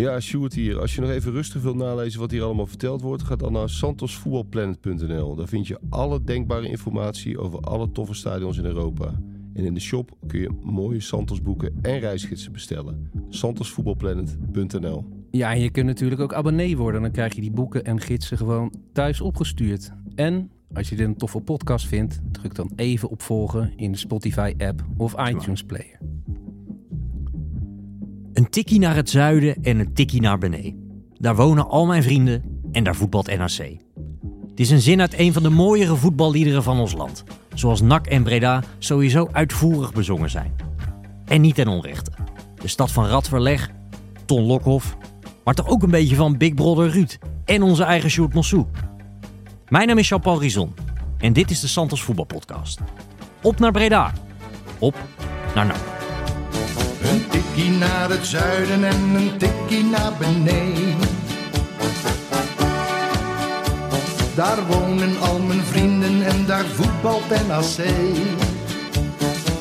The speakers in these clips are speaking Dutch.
Ja, Sjoerd hier. Als je nog even rustig wilt nalezen wat hier allemaal verteld wordt, ga dan naar santosvoetbalplanet.nl. Daar vind je alle denkbare informatie over alle toffe stadions in Europa. En in de shop kun je mooie Santos boeken en reisgidsen bestellen. santosvoetbalplanet.nl Ja, en je kunt natuurlijk ook abonnee worden. Dan krijg je die boeken en gidsen gewoon thuis opgestuurd. En als je dit een toffe podcast vindt, druk dan even op volgen in de Spotify-app of iTunes Player. Een tikkie naar het zuiden en een tikkie naar beneden. Daar wonen al mijn vrienden en daar voetbalt NAC. Het is een zin uit een van de mooiere voetballiederen van ons land. Zoals NAC en Breda sowieso uitvoerig bezongen zijn. En niet ten onrechte. De stad van Radverleg, Ton Lokhoff, maar toch ook een beetje van Big Brother Ruud en onze eigen Sjoerd Mossou. Mijn naam is Jean-Paul Rizon en dit is de Santos Voetbalpodcast. Op naar Breda. Op naar NAC. Een tikkie naar het zuiden en een tikkie naar beneden. Daar wonen al mijn vrienden en daar voetbalt NAC.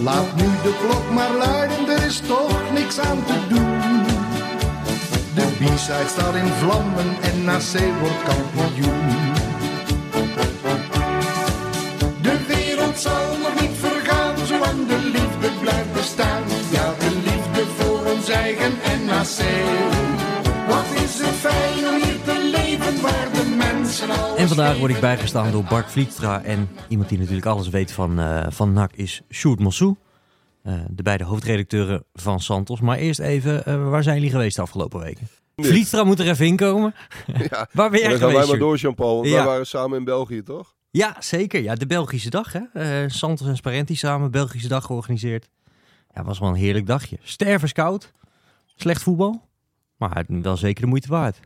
Laat nu de klok maar luiden, er is toch niks aan te doen. De B-side staat in vlammen en NAC wordt kampioen. De wereld zal nog niet vergaan, zolang de liefde blijft bestaan. En vandaag word ik bijgestaan door Bart Vliekstra en iemand die natuurlijk alles weet van, eh, van NAC is Sjoerd Mossou. Eh, de beide hoofdredacteuren van Santos. Maar eerst even, eh, waar zijn jullie geweest de afgelopen weken? Niks. Vliekstra moet er even inkomen. Ja, Waar ben jij dan gaan wij maar door, Jean-Paul. Want Ja. wij waren samen in België, toch? Ja, zeker. Ja, de Belgische dag. Hè? Eh, Santos en Sparenti samen, Belgische dag georganiseerd. Ja, was wel een heerlijk dagje. Stervenskoud, slecht voetbal, maar wel zeker de moeite waard.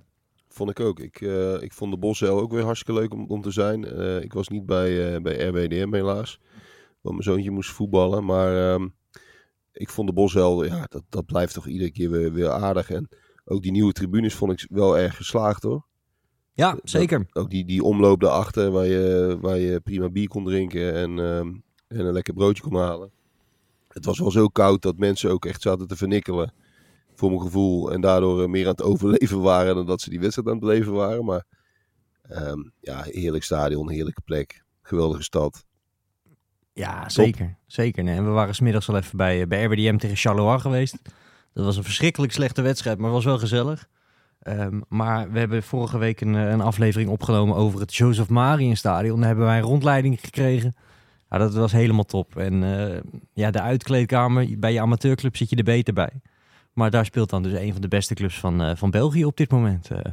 Vond ik ook. Ik, eh, ik vond de Bosuil ook weer hartstikke leuk om, om te zijn. Eh, ik was niet bij, eh, bij RWDM helaas. Want mijn zoontje moest voetballen. Maar ehm, ik vond de Bosuil, ja, dat, dat blijft toch iedere keer weer, weer aardig. En ook die nieuwe tribunes vond ik wel erg geslaagd hoor. Ja, Dat- zeker. Ook die, die omloop daarachter waar je, waar je prima bier kon drinken en, ehm, en een lekker broodje kon halen. Het was wel zo koud dat mensen ook echt zaten te vernikkelen. Voor mijn gevoel. En daardoor eh, meer aan het overleven waren dan dat ze die wedstrijd aan het beleven waren. Maar ehm, ja, heerlijk stadion, heerlijke plek. Geweldige stad. Ja, zeker. Zeker. Nee, en we waren smiddags al even bij, bij RWDM tegen Charleroi geweest. Dat was een verschrikkelijk slechte wedstrijd, maar was wel gezellig. Ehm, maar we hebben vorige week een, eh, een aflevering opgenomen over het Joseph Marienstadion. Daar hebben wij een rondleiding gekregen. Ja, dat was helemaal top. En eh, ja, de uitkleedkamer, bij je amateurclub zit je er beter bij. Maar daar speelt dan dus een van de beste clubs van, eh, van België op dit moment. eh.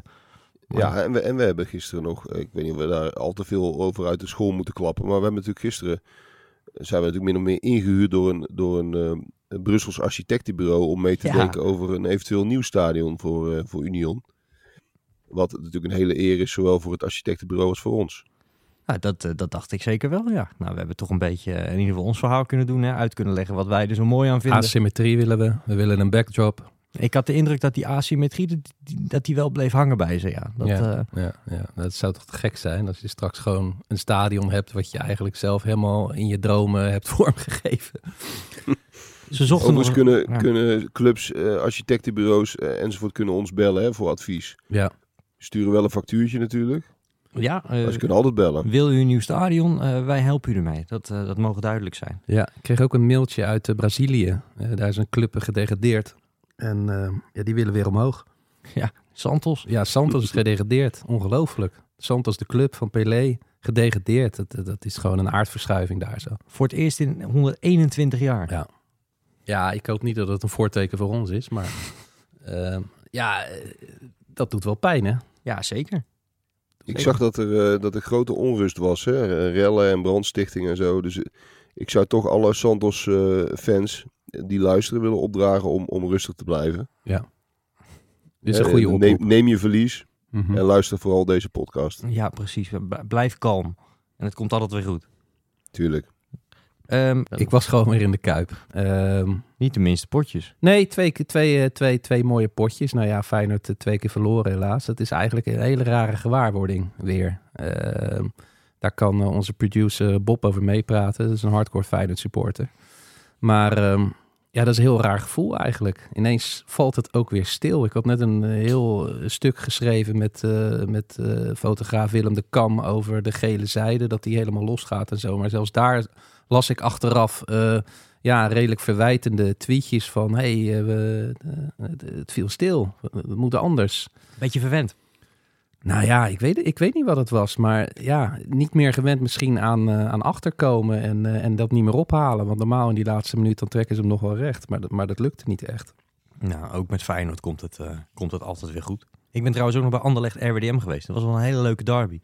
Ja, en we, en we hebben gisteren nog, eh, ik weet niet of we daar al te veel over uit de school moeten klappen. Maar we hebben natuurlijk gisteren, zijn we natuurlijk min of meer ingehuurd door een, door een, eh, een Brussels architectenbureau. Om mee te Ja. denken over een eventueel nieuw stadion voor, eh, voor Union. Wat natuurlijk een hele eer is, zowel voor het architectenbureau als voor ons. Nou, dat, eh, dat dacht ik zeker wel, ja. Nou, we hebben toch een beetje eh, in ieder geval ons verhaal kunnen doen. Hè, uit kunnen leggen wat wij er zo mooi aan vinden. Asymmetrie willen we. We willen een backdrop. Ik had de indruk dat die asymmetrie, dat die, wel bleef hangen bij ze, ja. Dat, ja, eh, ja, ja, dat zou toch gek zijn als je straks gewoon een stadion hebt wat je eigenlijk zelf helemaal in je dromen hebt vormgegeven. ze zochten nog... Kunnen, ja. kunnen clubs, eh, architectenbureaus enzovoort kunnen ons bellen hè, voor advies. Ja, sturen wel een factuurtje natuurlijk, Ja, eh, maar ze kunnen altijd bellen. wil u een nieuw stadion? Eh, wij helpen u ermee. Dat, eh, dat mogen duidelijk zijn. ja, ik kreeg ook een mailtje uit Brazilië. Eh, daar is een club gedegradeerd. En eh, ja, die willen weer omhoog. Santos. Ja, Santos is gedegradeerd. Ongelooflijk. Santos, de club van Pelé, gedegradeerd. Dat, dat is gewoon een aardverschuiving daar zo. Voor het eerst in 121 jaar. Ja. Ja, ik hoop niet dat het een voorteken voor ons is, maar ja, dat doet wel pijn, hè? Ja, zeker. Ik zag dat er, eh, dat er grote onrust was, hè? eh, rellen en brandstichtingen en zo. Dus eh, ik zou toch alle Santos-fans die luisteren willen opdragen om, om rustig te blijven. Dit is een goede neem, oproep. neem je verlies Mhm. en luister vooral deze podcast. Ja, precies. Blijf kalm. En het komt altijd weer goed. Tuurlijk. Ehm, Ik was gewoon weer in de Kuip. Ehm, Niet de minste potjes. nee, twee, keer- twee, eh, twee, twee mooie potjes. Nou ja, Feyenoord eh, twee keer verloren helaas. Dat is eigenlijk een hele rare gewaarwording weer. Ehm, daar kan eh, onze producer Bob over meepraten. Dat is een hardcore Feyenoord supporter. Maar Ja, dat is een heel raar gevoel eigenlijk. Ineens valt het ook weer stil. Ik had net een eh, heel eh, stuk geschreven met, eh, met fotograaf Willem de Kam over de gele zijde. Dat die helemaal losgaat en zo. Maar zelfs daar las ik achteraf ja, redelijk verwijtende tweetjes van... hey, we- het, viel stil. We moeten anders. Beetje verwend. Nou ja, ik weet, ik weet niet wat het was. Maar ja, niet meer gewend misschien aan, eh, aan achterkomen en, eh, en dat niet meer ophalen. Want normaal in die laatste minuut dan trekken ze hem nog wel recht. Maar, dat- maar dat lukte niet echt. Nou, ook met Feyenoord komt het, eh, komt het altijd weer goed. Ik ben trouwens ook nog bij Anderlecht RWDM geweest. Dat was wel een hele leuke derby.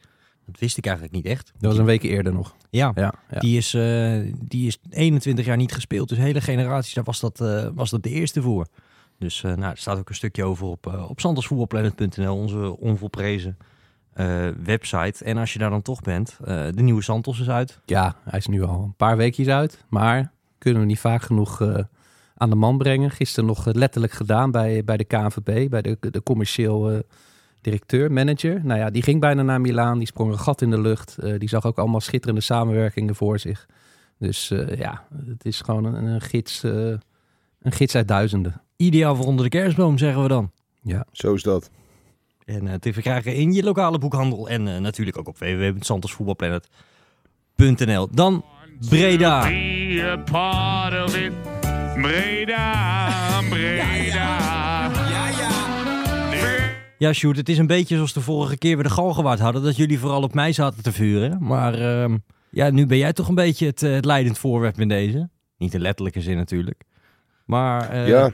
Dat wist ik eigenlijk niet echt. Dat was een week eerder nog. Ja, Ja, ja. Die, is, die is 21 jaar niet gespeeld. Dus hele generaties, daar was dat, was dat de eerste voor. Dus eh, nou, er staat ook een stukje over op, eh op onze onvolprezen eh, website. En als je daar dan toch bent, eh, de nieuwe Santos is uit. ja, hij is nu al een paar weekjes uit. Maar kunnen we niet vaak genoeg aan de man brengen. Gisteren nog letterlijk gedaan bij, bij de KNVB, bij de, de commercieel directeur, manager. Nou ja, die ging bijna naar Milaan. Die sprong een gat in de lucht. Die zag ook allemaal schitterende samenwerkingen voor zich. Dus ja, het is gewoon een, een gids, een gids uit duizenden. Ideaal voor onder de kerstboom, zeggen we dan. Ja, Zo is dat. En eh, te verkrijgen in je lokale boekhandel. En eh, natuurlijk ook op www.santosvoetbalplanet.nl. Dan Breda. Breda, Breda. Ja, Sjoerd, het is een beetje zoals de vorige keer we de Galgenwaard hadden. Dat jullie vooral op mij zaten te vuren. Maar ehm, ja, nu ben jij toch een beetje het, eh, het leidend voorwerp in deze. Niet in letterlijke zin natuurlijk. Maar eh, ja,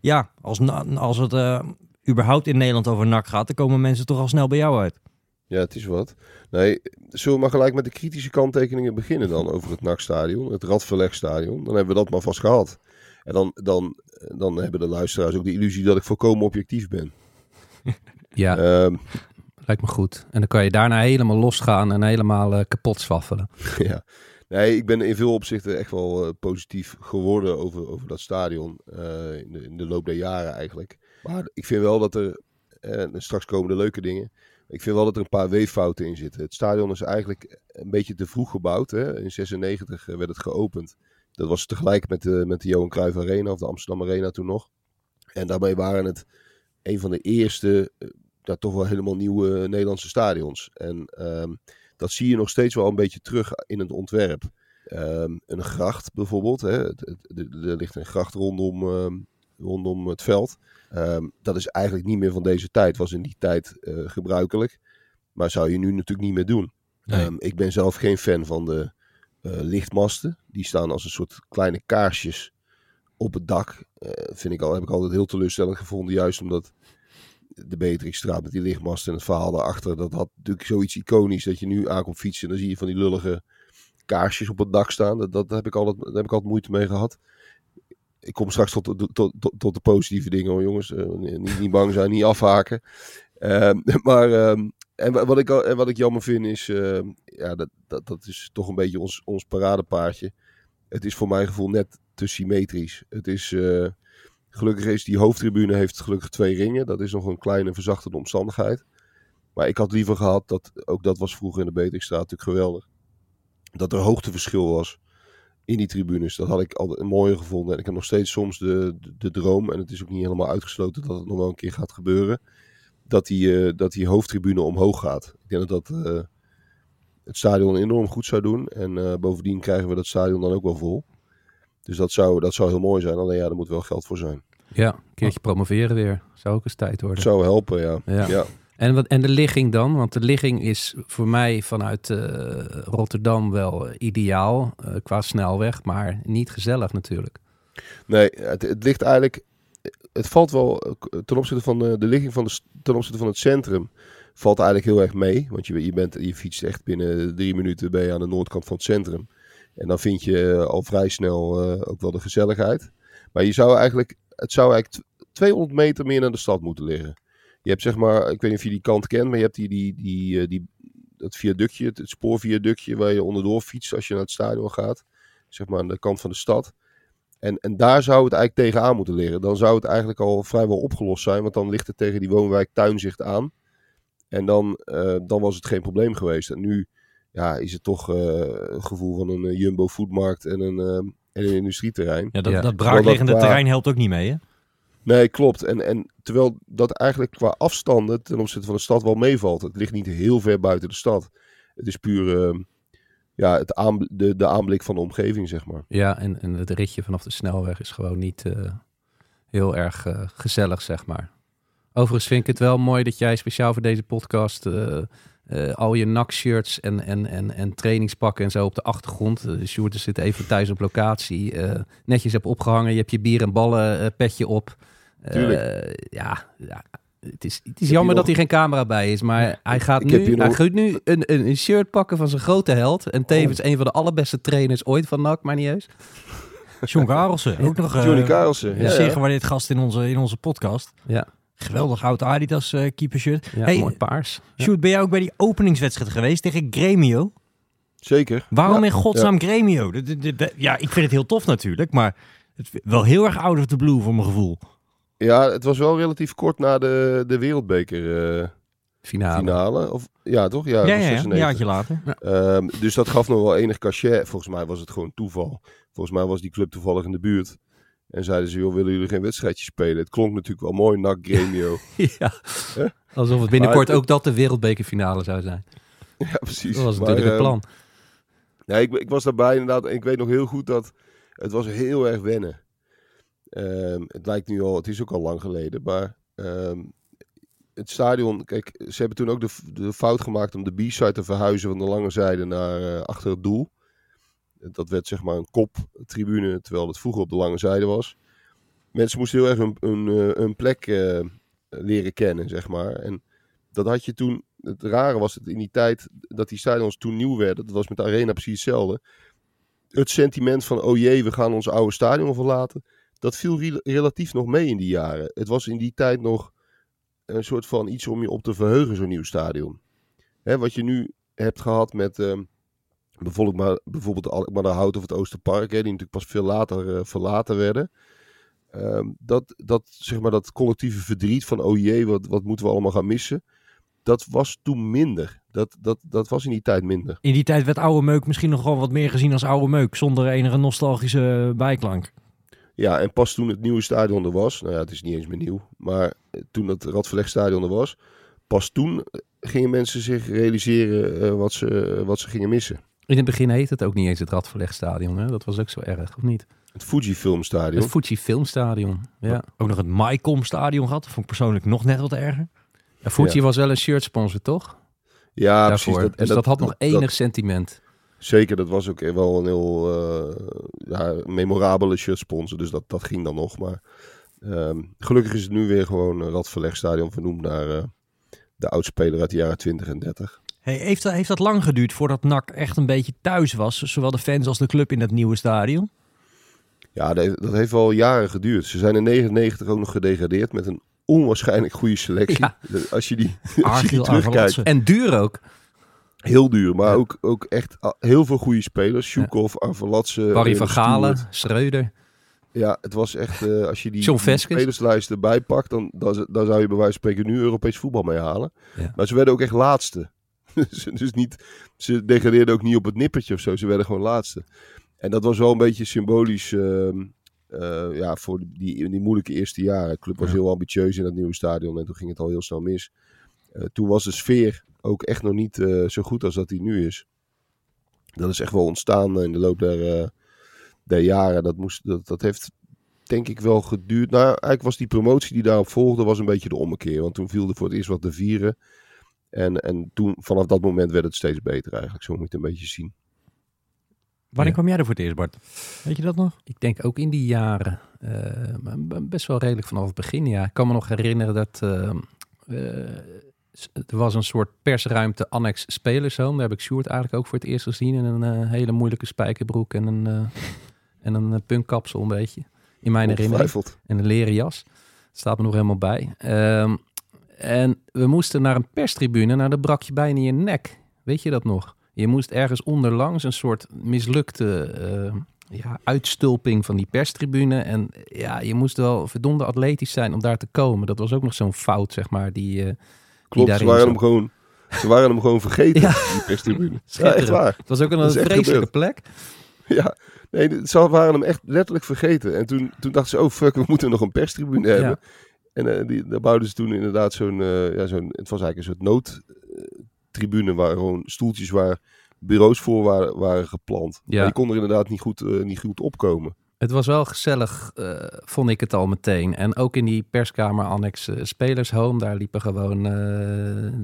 ja, als, als het eh, überhaupt in Nederland over NAC gaat... dan komen mensen toch al snel bij jou uit. ja, het is wat. Nee, zullen we maar gelijk met de kritische kanttekeningen beginnen dan over het NAC-stadion, het Radverlegstadion. Dan hebben we dat maar vast gehad. En dan, dan, dan hebben de luisteraars ook de illusie dat ik volkomen objectief ben. ja Ehm, lijkt me goed. En dan kan je daarna helemaal losgaan en helemaal eh, kapot zwaffelen. ja. Nee, ik ben in veel opzichten echt wel eh, positief geworden over, over dat stadion. eh, in, de, loop der jaren eigenlijk. Maar ik vind wel dat er, eh, straks komen de leuke dingen. Ik vind wel dat er een paar weeffouten in zitten. Het stadion is eigenlijk een beetje te vroeg gebouwd. Hè? In 96 werd het geopend. Dat was tegelijk met de, met de Johan Cruijff Arena of de Amsterdam Arena toen nog. En daarmee waren het een van de eerste, ja, toch wel helemaal nieuwe Nederlandse stadions. En ehm, dat zie je nog steeds wel een beetje terug in het ontwerp. Ehm, een gracht bijvoorbeeld. Hè. Er er ligt een gracht rondom, ehm, rondom het veld. Ehm, dat is eigenlijk niet meer van deze tijd. Was in die tijd eh, gebruikelijk. Maar zou je nu natuurlijk niet meer doen. Nee. Ik ben zelf geen fan van de eh, lichtmasten. Die staan als een soort kleine kaarsjes op het dak. Eh, vind ik al, heb ik altijd heel teleurstellend gevonden. Juist omdat de Beatrixstraat met die lichtmasten en het verhaal daarachter. Dat had natuurlijk zoiets iconisch dat je nu aankomt fietsen. En dan zie je van die lullige kaarsjes op het dak staan. Dat, dat heb ik altijd, daar heb ik altijd moeite mee gehad. Ik kom straks tot, tot, tot, tot de positieve dingen hoor jongens. Eh, niet, niet bang zijn, niet afhaken. Ehm, maar ehm, en wa- wat ik, en wat ik jammer vind is, ehm, ja, dat, dat, dat is toch een beetje ons, ons paradepaardje. Het is voor mijn gevoel net te symmetrisch. Het is, eh, gelukkig is die hoofdtribune heeft gelukkig twee ringen. Dat is nog een kleine verzachtende omstandigheid. Maar ik had liever gehad, dat, ook dat was vroeger in de Beatrixstraat natuurlijk geweldig. Dat er hoogteverschil was in die tribunes. Dat had ik altijd mooier gevonden. En ik heb nog steeds soms de, de, droom, en het is ook niet helemaal uitgesloten dat het nog wel een keer gaat gebeuren, dat die, eh, dat die hoofdtribune omhoog gaat. Ik denk dat dat eh, het stadion enorm goed zou doen. En eh, bovendien krijgen we dat stadion dan ook wel vol. Dus dat zou, dat zou heel mooi zijn. Alleen ja, er moet wel geld voor zijn. Ja, een keertje promoveren weer. Zou ook eens tijd worden. zou helpen, ja. Ja. ja. En, wat, en de ligging dan? Want de ligging is voor mij vanuit eh, Rotterdam wel ideaal eh, qua snelweg, maar niet gezellig natuurlijk. Nee, het, het ligt eigenlijk. Het valt wel eh, ten opzichte van de, de ligging van de, ten opzichte van het centrum. Valt eigenlijk heel erg mee. Want je, je, bent, je fietst echt binnen drie minuten ben je aan de noordkant van het centrum. En dan vind je al vrij snel ook wel de gezelligheid. Maar je zou eigenlijk, het zou eigenlijk tw- 200 meter meer naar de stad moeten liggen. Je hebt zeg maar, ik weet niet of je die kant kent, maar je hebt die, die, die, eh, die, dat viaductje, het, het spoorviaductje waar je onderdoor fietst als je naar het stadion gaat. Zeg maar aan de kant van de stad. En, en daar zou het eigenlijk tegenaan moeten liggen. Dan zou het eigenlijk al vrijwel opgelost zijn, want dan ligt het tegen die woonwijk tuinzicht aan. En dan, eh, dan was het geen probleem geweest. En nu ja, is het toch eh, een gevoel van een jumbo foodmarkt en een, en een industrieterrein. Ja, dat, Ja. dat braakliggende qua- terrein helpt ook niet mee, hè? Nee, klopt. En, en terwijl dat eigenlijk qua afstanden ten opzichte van de stad wel meevalt. Het ligt niet heel ver buiten de stad. Het is puur ehm, ja, het aanb- de, de aanblik van de omgeving, zeg maar. Ja, en, en het ritje vanaf de snelweg is gewoon niet eh, heel erg eh, gezellig, zeg maar. Overigens vind ik het wel mooi dat jij speciaal voor deze podcast eh, eh, al je NAC-shirts en, en, en, en trainingspakken en zo op de achtergrond. Uh, Sjoerd zit even thuis op locatie. eh, netjes hebt opgehangen. Je hebt je bier en ballen eh, petje op. Eh, ja, ja, het is, het is jammer dat nog- hier geen camera bij is. Maar hij gaat heb nu, hij nog- gaat nu een, een, een shirt pakken van zijn grote held. En tevens Oh. een van de allerbeste trainers ooit van NAC, maar niet eens. John Karelsen, ook nog eh, Johnny Karelsen. een Ja, zeer ja. gewaardeerd gast in onze, in onze podcast. Ja, Geweldig oud Adidas eh keepershirt. ja Hey, mooi paars. Ja. Sjoerd, ben jij ook bij die openingswedstrijd geweest tegen Gremio? Zeker. Waarom Ja, in godsnaam Gremio? De- de- de- de- ja, ik vind het heel tof natuurlijk, maar het wel heel erg out of the blue voor mijn gevoel. Ja, het was wel relatief kort na de, de wereldbeker eh, Finale. finale. Of, ja, toch? Ja, Ja, een 96. jaartje later. Ehm, dus dat gaf nog wel enig cachet. Volgens mij was het gewoon toeval. Volgens mij was die club toevallig in de buurt. En zeiden ze, joh, willen jullie geen wedstrijdje spelen? Het klonk natuurlijk wel mooi, NAC Gremio. Ja. Alsof het binnenkort ook dat de wereldbekerfinale zou zijn. ja, precies. Dat was Maar, natuurlijk het ehm, plan. Nee, ik, ik was daarbij inderdaad. En ik weet nog heel goed dat het was heel erg wennen. Ehm, het lijkt nu al, het is ook al lang geleden. Maar ehm, het stadion, kijk, ze hebben toen ook de, de fout gemaakt om de B-side te verhuizen van de lange zijde naar eh, achter het doel. Dat werd zeg maar een koptribune, terwijl het vroeger op de lange zijde was. Mensen moesten heel erg een, eh, plek eh, leren kennen, zeg maar. En dat had je toen. Het rare was het in die tijd dat die stadions toen nieuw werden. Dat was met de Arena precies hetzelfde. Het sentiment van, oh jee, we gaan ons oude stadion verlaten. Dat viel re- relatief nog mee in die jaren. Het was in die tijd nog een soort van iets om je op te verheugen, zo'n nieuw stadion. Hè, wat je nu hebt gehad met ehm, bijvoorbeeld, maar, bijvoorbeeld de Alkmaarderhout of het Oosterpark, hè, die natuurlijk pas veel later eh, verlaten werden. Ehm, dat, dat, zeg maar, dat collectieve verdriet van, oh jee, wat, wat moeten we allemaal gaan missen. Dat was toen minder. Dat, dat, dat was in die tijd minder. In die tijd werd oude meuk misschien nog wel wat meer gezien als oude meuk, zonder enige nostalgische bijklank. Ja, en pas toen het nieuwe stadion er was, nou ja, het is niet eens meer nieuw, maar eh, toen het Radverlegstadion er was, pas toen eh, gingen mensen zich realiseren wat, ze, wat ze gingen missen. In het begin heette het ook niet eens het Radverlegstadion. Hè? Dat was ook zo erg, of niet? Het Fujifilmstadion. Het Fuji Filmstadion. Ja. Ook nog het Maicom stadion gehad. Dat vond ik persoonlijk nog net wat erger. Ja, Fuji Ja. was wel een shirt sponsor, toch? ja, Daarvoor. precies. dus dat, had nog enig sentiment. zeker, dat was ook wel een heel eh, ja, memorabele shirt sponsor, dus dat, dat ging dan nog. Maar ehm, gelukkig is het nu weer gewoon een Radverlegstadion vernoemd naar eh, de oudspeler uit de jaren 20 en 30. Hey, heeft, dat, heeft dat lang geduurd voordat NAC echt een beetje thuis was? Zowel de fans als de club in dat nieuwe stadion? Ja, dat heeft, dat heeft wel jaren geduurd. Ze zijn in 99 ook nog gedegradeerd met een onwaarschijnlijk goede selectie. Ja. Als je die, als je die Argiel terugkijkt. En duur ook. heel duur. Maar Ja. ook, ook echt ah, heel veel goede spelers. Shukov, Arvelatse, Barry Rene van Galen. Schreuder. Ja, het was echt, eh, als je die, die spelerslijst erbij pakt, dan, dan, zou je bij wijze van spreken nu Europees voetbal mee halen. Ja. Maar ze werden ook echt laatste. dus, niet, ze degradeerden ook niet op het nippertje of zo. Ze werden gewoon laatste. En dat was wel een beetje symbolisch ehm, eh, ja, voor die, die moeilijke eerste jaren. De club was Ja. heel ambitieus in dat nieuwe stadion en toen ging het al heel snel mis. Eh, toen was de sfeer ook echt nog niet eh, zo goed als dat die nu is. Dat is echt wel ontstaan in de loop der, der jaren. Dat, moest, dat, dat heeft denk ik wel geduurd. Nou, eigenlijk was die promotie die daarop volgde, was een beetje de ommekeer. Want toen viel er voor het eerst wat te vieren. En, en toen, vanaf dat moment werd het steeds beter eigenlijk. Zo moet je het een beetje zien. Wanneer Ja. kwam jij er voor het eerst, Bart? Weet je dat nog? Ik denk ook in die jaren. eh, best wel redelijk vanaf het begin. Ja, ik kan me nog herinneren dat eh, eh, s- er was een soort persruimte annex spelershome. Daar heb ik Sjoerd eigenlijk ook voor het eerst gezien in een eh, hele moeilijke spijkerbroek en een, eh en een eh, punkkapsel een beetje. In mijn herinnering. En een leren jas. Dat staat me nog helemaal bij. Ehm, en we moesten naar een perstribune. Nou, dat brak je bijna je nek. Weet je dat nog? Je moest ergens onderlangs een soort mislukte eh, ja, uitstulping van die perstribune. En ja, je moest wel verdomde atletisch zijn om daar te komen. Dat was ook nog zo'n fout, zeg maar. Die, eh, Klopt, ze waren, hem gewoon, ze waren hem gewoon vergeten, Ja. die perstribune. Ja, echt waar. het was ook een vreselijke plek. ja, nee, ze waren hem echt letterlijk vergeten. En toen, toen dachten ze, oh fuck, we moeten nog een perstribune hebben. En eh, die, daar bouwden ze toen inderdaad zo'n, eh, ja, zo'n, het was eigenlijk een soort noodtribune waar gewoon stoeltjes waar bureaus voor waren, waren geplant. Ja. Maar die konden er inderdaad niet goed, eh, niet goed opkomen. Het was wel gezellig, eh, vond ik het al meteen. En ook in die perskamer annex spelershome, daar liepen gewoon eh,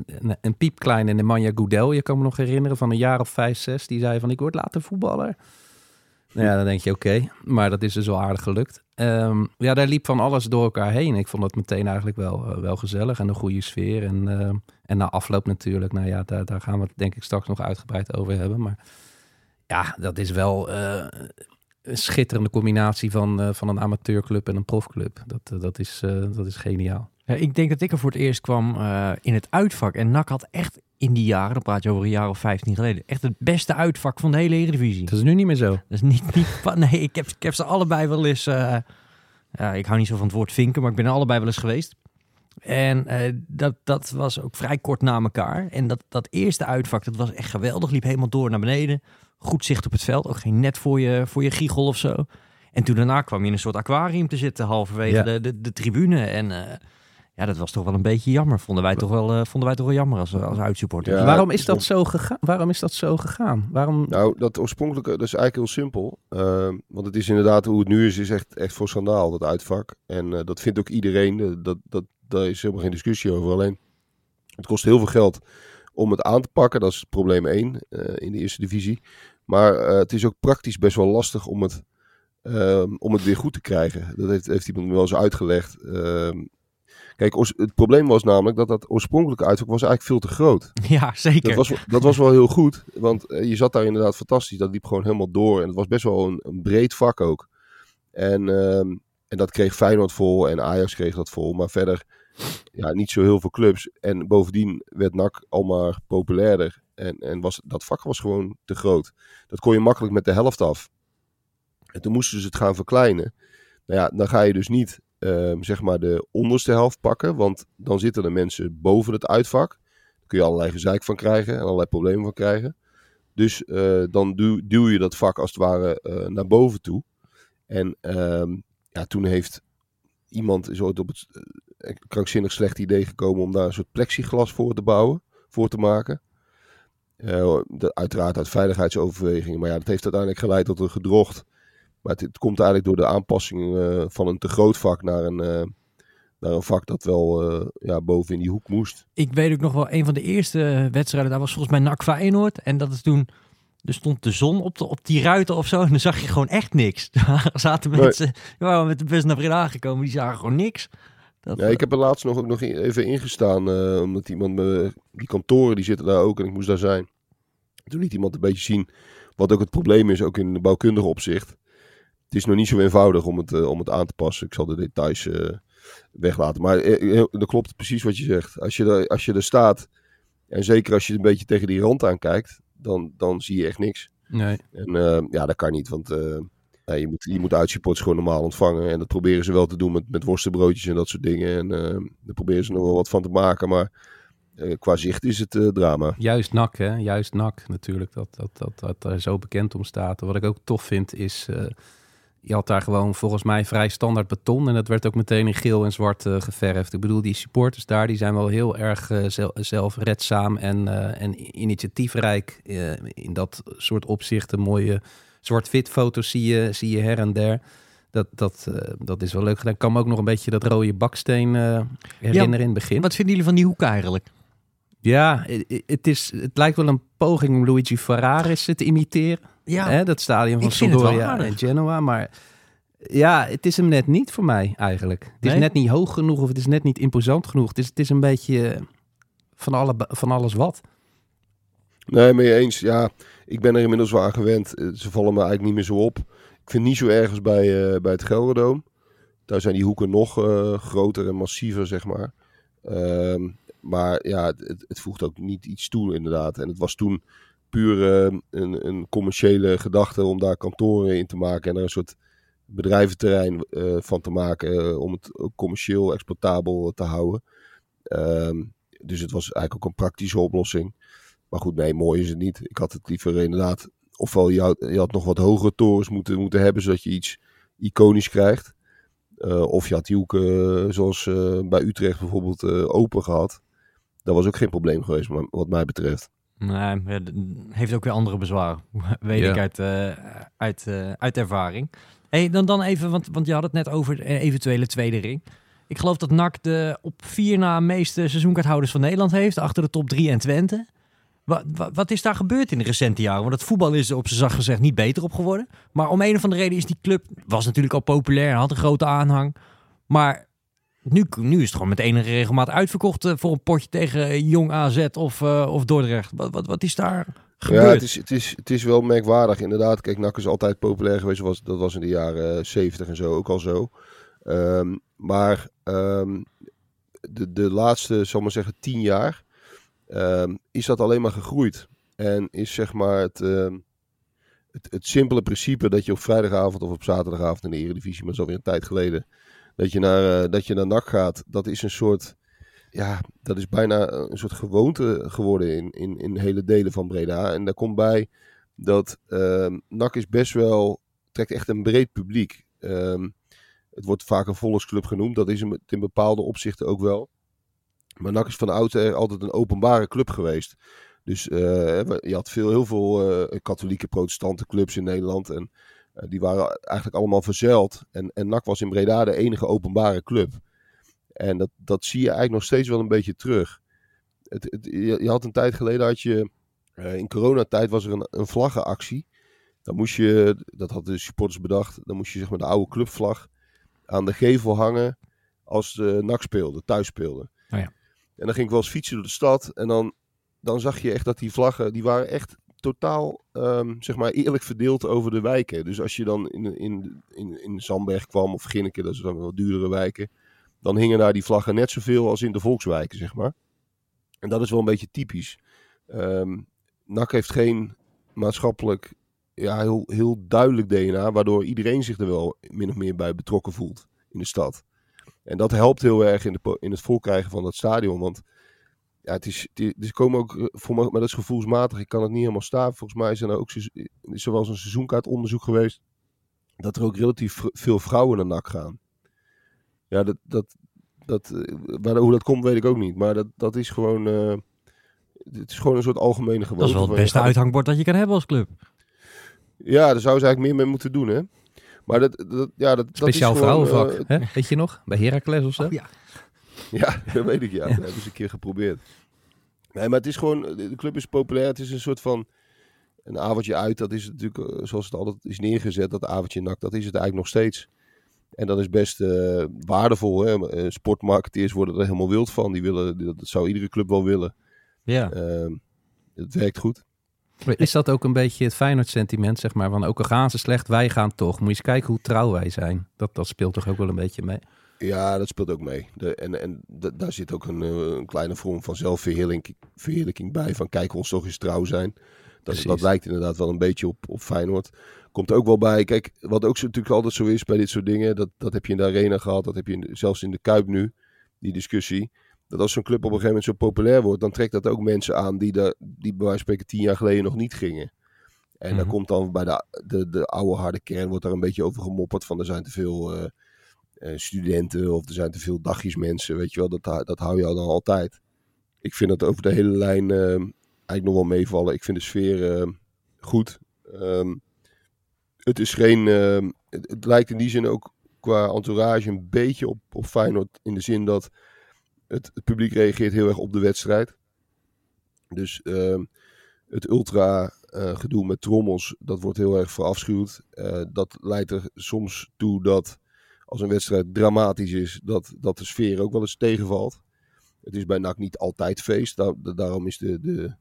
een, een piepkleine Nemanja Goudel. Je kan me nog herinneren van een jaar of vijf, zes. Die zei van ik word later voetballer. Ja, dan denk je oké, maar dat is dus wel aardig gelukt. Ehm, ja, daar liep van alles door elkaar heen. Ik vond het meteen eigenlijk wel, eh, wel gezellig en een goede sfeer. En, ehm, en na afloop natuurlijk, nou ja, daar, daar gaan we het denk ik straks nog uitgebreid over hebben. Maar ja, dat is wel eh, een schitterende combinatie van, eh, van een amateurclub en een profclub. Dat, dat, is, dat is geniaal. Ja, ik denk dat ik er voor het eerst kwam in het uitvak. En NAC had echt in die jaren, dan praat je over een jaar of 15 geleden, echt het beste uitvak van de hele Eredivisie. Dat is nu niet meer zo. Dat is niet, niet nee, ik heb, ik heb ze allebei wel eens, ja, ik hou niet zo van het woord vinken, maar ik ben er allebei wel eens geweest. En eh, dat, dat was ook vrij kort na elkaar. En dat, dat eerste uitvak, dat was echt geweldig. Liep helemaal door naar beneden. Goed zicht op het veld. Ook geen net voor je, voor je giegel of zo. En toen daarna kwam je in een soort aquarium te zitten, halverwege Ja. de, de, de tribune. En eh, ja, dat was toch wel een beetje jammer. Vonden wij toch wel, eh, vonden wij toch wel jammer als, als uitsupporter. Ja, Waarom is dat zo gegaan? Waarom is dat zo gegaan? Waarom? Nou, dat oorspronkelijke, dat is eigenlijk heel simpel. Ehm, want het is inderdaad hoe het nu is, is echt, echt voor schandaal, dat uitvak. En eh, dat vindt ook iedereen. Eh, Dat, dat, daar is helemaal geen discussie over. Alleen, het kost heel veel geld om het aan te pakken. Dat is probleem 1 in de eerste divisie. Maar eh, het is ook praktisch best wel lastig om het, ehm, om het weer goed te krijgen. Dat heeft, heeft iemand me wel eens uitgelegd. Ehm, kijk, het probleem was namelijk dat dat oorspronkelijke uitvak was eigenlijk veel te groot. Ja, zeker. Dat was, dat was wel heel goed, want eh, je zat daar inderdaad fantastisch. Dat liep gewoon helemaal door en het was best wel een, een breed vak ook. En, ehm, en dat kreeg Feyenoord vol en Ajax kreeg dat vol, maar verder ja, niet zo heel veel clubs. En bovendien werd NAC al maar populairder en, en was, dat vak was gewoon te groot. Dat kon je makkelijk met de helft af. En toen moesten ze het gaan verkleinen. Nou ja, dan ga je dus niet ehm, zeg maar de onderste helft pakken, want dan zitten er mensen boven het uitvak. Daar kun je allerlei gezeik van krijgen en allerlei problemen van krijgen. Dus eh, dan duw, je dat vak als het ware eh, naar boven toe. En ehm, ja, toen heeft iemand is ooit op het eh, krankzinnig slecht idee gekomen om daar een soort plexiglas voor te bouwen, voor te maken. De- uiteraard uit veiligheidsoverwegingen, maar ja, dat heeft uiteindelijk geleid tot een gedrocht. Maar het, het komt eigenlijk door de aanpassing eh, van een te groot vak naar een, eh, naar een vak dat wel eh, ja, boven in die hoek moest. Ik weet ook nog wel, een van de eerste wedstrijden, daar was volgens mij NAC Feyenoord. En dat is toen, er stond de zon op, de, op die ruiten of zo. En dan zag je gewoon echt niks. Er zaten mensen, die waren met de bus naar Breda gekomen, die zagen gewoon niks. Dat, Ja, ik heb er laatst nog, ook nog even ingestaan, omdat iemand me, die kantoren die zitten daar ook en ik moest daar zijn. Toen liet iemand een beetje zien wat ook het probleem is, ook in de bouwkundige opzicht. Is nog niet zo eenvoudig om het, eh, om het aan te passen. Ik zal de details eh, weglaten. Maar eh, eh, dat klopt precies wat je zegt. Als je, er, als je er staat, en zeker als je een beetje tegen die rand aankijkt, dan, dan zie je echt niks. Nee. En ja, dat kan niet, want ja, je moet, je moet uitsupports gewoon normaal ontvangen. En dat proberen ze wel te doen met, met worstenbroodjes en dat soort dingen. En eh, daar proberen ze nog wel wat van te maken, maar qua zicht is het drama. Juist NAC, hè? Juist NAC natuurlijk, dat, dat, dat, dat daar zo bekend om staat. Wat ik ook tof vind is, je had daar gewoon volgens mij vrij standaard beton. En dat werd ook meteen in geel en zwart eh, geverfd. Ik bedoel, die supporters daar, die zijn wel heel erg eh, zel- zelfredzaam en, eh, en initiatiefrijk in dat soort opzichten. Mooie zwart-wit foto's zie je, zie je her en der. Dat, dat, dat is wel leuk gedaan. Ik kan me ook nog een beetje dat rode baksteen herinneren in het begin. Wat vinden jullie van die hoek eigenlijk? Ja, het, is, het lijkt wel een poging om Luigi Ferraris te imiteren. Ja, Hè, dat stadion van Sampdoria en Genoa. Maar ja, het is hem net niet voor mij eigenlijk. Het is Nee? net niet hoog genoeg of het is net niet imposant genoeg. Het is, het is een beetje eh, van, alle, van alles wat. Nee, mee eens. Ja, ik ben er inmiddels wel aan gewend. Eh, Ze vallen me eigenlijk niet meer zo op. Ik vind niet zo ergens bij, eh, bij het Gelderdoom. Daar zijn die hoeken nog eh, groter en massiever, zeg maar. Ehm, maar ja, het, het voegt ook niet iets toe, inderdaad. En het was toen puur eh, een, een commerciële gedachte om daar kantoren in te maken en een soort bedrijventerrein eh, van te maken eh, om het commercieel exploitabel te houden. Ehm, dus het was eigenlijk ook een praktische oplossing. Maar goed, nee, mooi is het niet. Ik had het liever inderdaad ofwel je had, je had nog wat hogere torens moeten, moeten hebben, zodat je iets iconisch krijgt. Of je had die hoeken, zoals bij Utrecht bijvoorbeeld, open gehad. Dat was ook geen probleem geweest, maar- wat mij betreft. Nee, heeft ook weer andere bezwaren. Weet Ja. ik uit, eh, uit, eh, uit ervaring. Hey, dan, dan even, want, want je had het net over de eventuele tweede ring. Ik geloof dat NAC de op vier na meeste seizoenkaarthouders van Nederland heeft. Achter de top drie en Twente. Wat, wat, wat is daar gebeurd in de recente jaren? Want het voetbal is er op zijn zacht gezegd niet beter op geworden. Maar om een of andere reden is die club... Was natuurlijk al populair, had een grote aanhang. Maar nu, nu is het gewoon met enige regelmaat uitverkocht... eh, voor een potje tegen Jong AZ of, eh, of Dordrecht. Wat, wat, wat is daar gebeurd? Ja, het is, het, is, het is wel merkwaardig inderdaad. Kijk, NAC is altijd populair geweest. Was, dat was in de jaren 70 en zo ook al zo. Ehm, maar ehm, de, de laatste, zal maar zeggen, tien jaar ehm, is dat alleen maar gegroeid. En is zeg maar het, het, het simpele principe dat je op vrijdagavond of op zaterdagavond in de Eredivisie, maar zo weer een tijd geleden, dat je naar, eh, dat je naar NAC gaat, dat is een soort ja, dat is bijna een soort gewoonte geworden in, in, in hele delen van Breda. En daar komt bij dat ehm NAC is best wel, trekt echt een breed publiek. Ehm, het wordt vaak een volksclub genoemd, dat is in bepaalde opzichten ook wel. Maar NAC is van oudsher altijd een openbare club geweest. Dus eh, je had veel, heel veel eh, katholieke protestante clubs in Nederland. En die waren eigenlijk allemaal verzeild. En, en NAC was in Breda de enige openbare club. En dat, dat zie je eigenlijk nog steeds wel een beetje terug. Het, het, je, had een tijd geleden, had je, eh, in coronatijd was er een, een vlaggenactie. Dan moest je, dat hadden de supporters bedacht, dan moest je zeg maar de oude clubvlag aan de gevel hangen als de NAC speelde, thuis speelde. Oh ja. En dan ging ik wel eens fietsen door de stad en dan, dan zag je echt dat die vlaggen, die waren echt totaal, ehm, zeg maar, eerlijk verdeeld over de wijken. Dus als je dan in, in, in, in Zandberg kwam of Ginneke, dat zijn wel duurdere wijken, dan hingen daar die vlaggen net zoveel als in de volkswijken, zeg maar. En dat is wel een beetje typisch. Ehm NAC heeft geen maatschappelijk, ja, heel, heel duidelijk DNA, waardoor iedereen zich er wel min of meer bij betrokken voelt in de stad. En dat helpt heel erg in, de, in het volkrijgen van dat stadion, want ja, het is, het is- er komen ook, eh, voor me, maar dat is gevoelsmatig, ik kan het niet helemaal staan. Volgens mij is er, nou ook, wel eens een seizoenkaartonderzoek geweest, dat er ook relatief veel vrouwen naar NAC gaan. Ja, dat, dat, dat, eh, waar, hoe dat komt weet ik ook niet. Maar dat, dat is gewoon. eh, het is gewoon een soort algemene gewoonte. Dat is wel het beste uithangbord dat je kan hebben als club. Ja, daar zouden ze eigenlijk meer mee moeten doen, hè? Maar dat, dat, ja, dat, Speciaal dat is gewoon, vrouwenvak. eh, hè? Weet je nog? Bij Heracles of zo? Oh, ja. Ja, dat weet ik, ja. Dat hebben ze een keer geprobeerd. Nee, maar het is gewoon, de club is populair. Het is een soort van, een avondje uit. Dat is natuurlijk, eh, zoals het altijd is neergezet, dat avondje nak. Dat is het eigenlijk nog steeds. En dat is best eh, waardevol. Hè? Eh, Sportmarketeers worden er helemaal wild van. Die willen, dat zou iedere club wel willen. Ja. Ehm, het werkt goed. Is dat ook een beetje het Feyenoord sentiment, zeg maar? Van ook al gaan ze slecht, wij gaan toch. Moet je eens kijken hoe trouw wij zijn. Dat, dat speelt toch ook wel een beetje mee. Ja, dat speelt ook mee. De, en en da- daar zit ook een, eh, een kleine vorm van zelfverheerlijking verheerlijking bij. Van kijk ons toch eens trouw zijn. Dat, dat lijkt inderdaad wel een beetje op, op Feyenoord. Komt ook wel bij. Kijk, wat ook zo, natuurlijk altijd zo is bij dit soort dingen. Dat, dat heb je in de arena gehad. Dat heb je in de- zelfs in de Kuip nu. Die discussie. Dat als zo'n club op een gegeven moment zo populair wordt. Dan trekt dat ook mensen aan die, daar die bij wijze van spreken tien jaar geleden nog niet gingen. En dan Mhm. komt dan bij de, de, de oude harde kern. Wordt daar een beetje over gemopperd. Van er zijn te veel... eh, studenten of er zijn te veel dagjesmensen, weet je wel, dat, dat hou je dan altijd. Ik vind dat over de hele lijn eh, eigenlijk nog wel meevallen. Ik vind de sfeer eh, goed. Ehm, het is geen, eh, het, lijkt in die zin ook qua entourage een beetje op, op Feyenoord in de zin dat het, het publiek reageert heel erg op de wedstrijd. Dus ehm, het ultra eh, gedoe met trommels, dat wordt heel erg verafschuwd. Eh, dat leidt er soms toe dat als een wedstrijd dramatisch is, dat, dat de sfeer ook wel eens tegenvalt. Het is bij NAC niet altijd feest. Daar, da- daarom is de, de,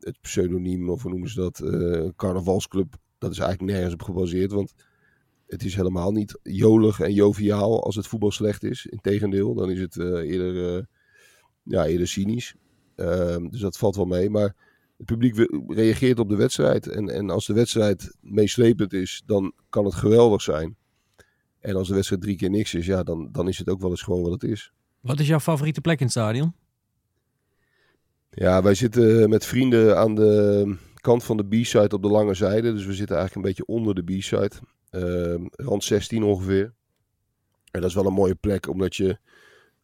het pseudoniem, of hoe noemen ze dat, eh, carnavalsclub, dat is eigenlijk nergens op gebaseerd. Want het is helemaal niet jolig en joviaal als het voetbal slecht is. Integendeel, dan is het eh, eerder, eh, ja, eerder cynisch. Ehm, dus dat valt wel mee. Maar het publiek reageert op de wedstrijd. En, en als de wedstrijd meeslepend is, dan kan het geweldig zijn. En als de wedstrijd drie keer niks is, ja, dan, dan is het ook wel eens gewoon wat het is. Wat is jouw favoriete plek in het stadion? Ja, wij zitten met vrienden aan de kant van de B-side op de lange zijde. Dus we zitten eigenlijk een beetje onder de B-side. Ehm, rand 16 ongeveer. En dat is wel een mooie plek, omdat je...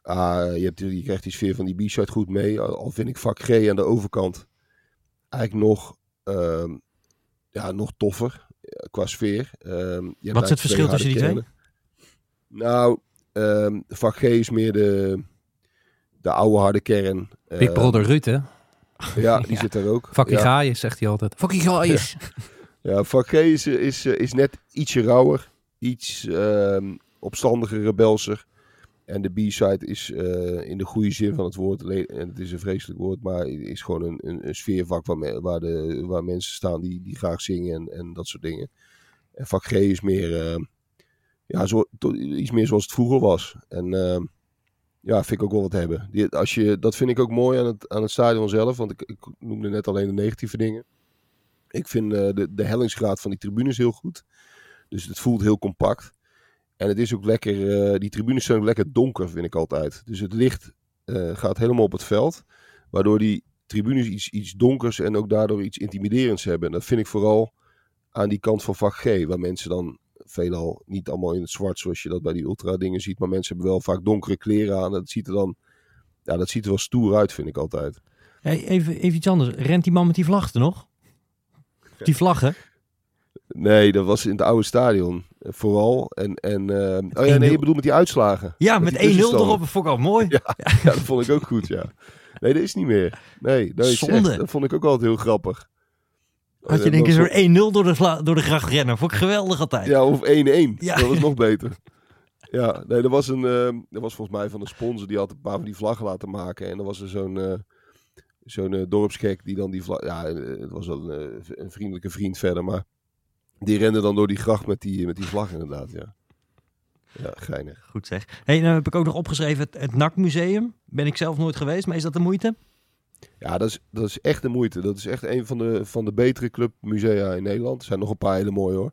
ah, je, hebt, je krijgt die sfeer van die B-side goed mee. Al vind ik vak G aan de overkant eigenlijk nog, ehm, ja, nog toffer eh, qua sfeer. Je Wat is het verschil twee tussen die kernen. Nou, ehm, vak G is meer de, de oude harde kern. Big Ehm, Brother Ruud, hè? Ja, die zit daar ook. Fucking ja. zegt hij altijd. Fucking gaaien. Ja, vak G is, is, eh, is net ietsje rauwer. Iets ehm opstandiger, rebelser. En de B-side is eh, in de goede zin van het woord, en het is een vreselijk woord, maar is gewoon een, een, een sfeervak waar, me- waar, de, waar mensen staan die, die graag zingen en, en dat soort dingen. En vak G is meer, eh, ja, zo, iets meer zoals het vroeger was. En eh, ja, vind ik ook wel wat hebben. Die, als je, dat vind ik ook mooi aan het, aan het stadion zelf, want ik, ik noemde net alleen de negatieve dingen. Ik vind eh, de, de hellingsgraad van die tribunes heel goed. Dus het voelt heel compact. En het is ook lekker, eh, die tribunes zijn ook lekker donker, vind ik altijd. Dus het licht eh, gaat helemaal op het veld. Waardoor die tribunes iets, iets donkers en ook daardoor iets intimiderends hebben. En dat vind ik vooral aan die kant van vak G. Waar mensen dan veelal niet allemaal in het zwart zoals je dat bij die ultra dingen ziet. Maar mensen hebben wel vaak donkere kleren aan. Dat ziet er dan, ja, dat ziet er wel stoer uit, vind ik altijd. Hey, even, even iets anders. Rent die man met die vlag er nog? Die vlaggen? Nee, dat was in het oude stadion. eh, Vooral. En, en, eh, oh ja, nee, 1-0. je bedoelt met die uitslagen. Ja, met, die 1-0 tussenstanden. erop. Dat vond ik al mooi. Ja, ja, dat vond ik ook goed, ja. Nee, dat is niet meer. Nee, dat, is Zonde. echt- dat vond ik ook altijd heel grappig. Had je denk ik zo'n 1-0 door de, door de gracht rennen. Vond ik geweldig altijd. Ja, of 1-1. Ja. Dat was nog beter. Ja, nee, er was een, dat was volgens mij van een sponsor die had een paar van die vlaggen laten maken. En dan was er zo'n eh, zo'n eh, dorpsgek die dan die vlag... Ja, eh, het was wel een, een vriendelijke vriend verder, maar die rende dan door die gracht met die, met die vlag inderdaad, ja. Ja, geinig. Goed zeg. Hey, nou heb ik ook nog opgeschreven het, het NAC Museum. Ben ik zelf nooit geweest, maar is dat de moeite? Ja, dat is, dat is echt de moeite. Dat is echt een van de, van de betere clubmusea in Nederland. Er zijn nog een paar hele mooie hoor.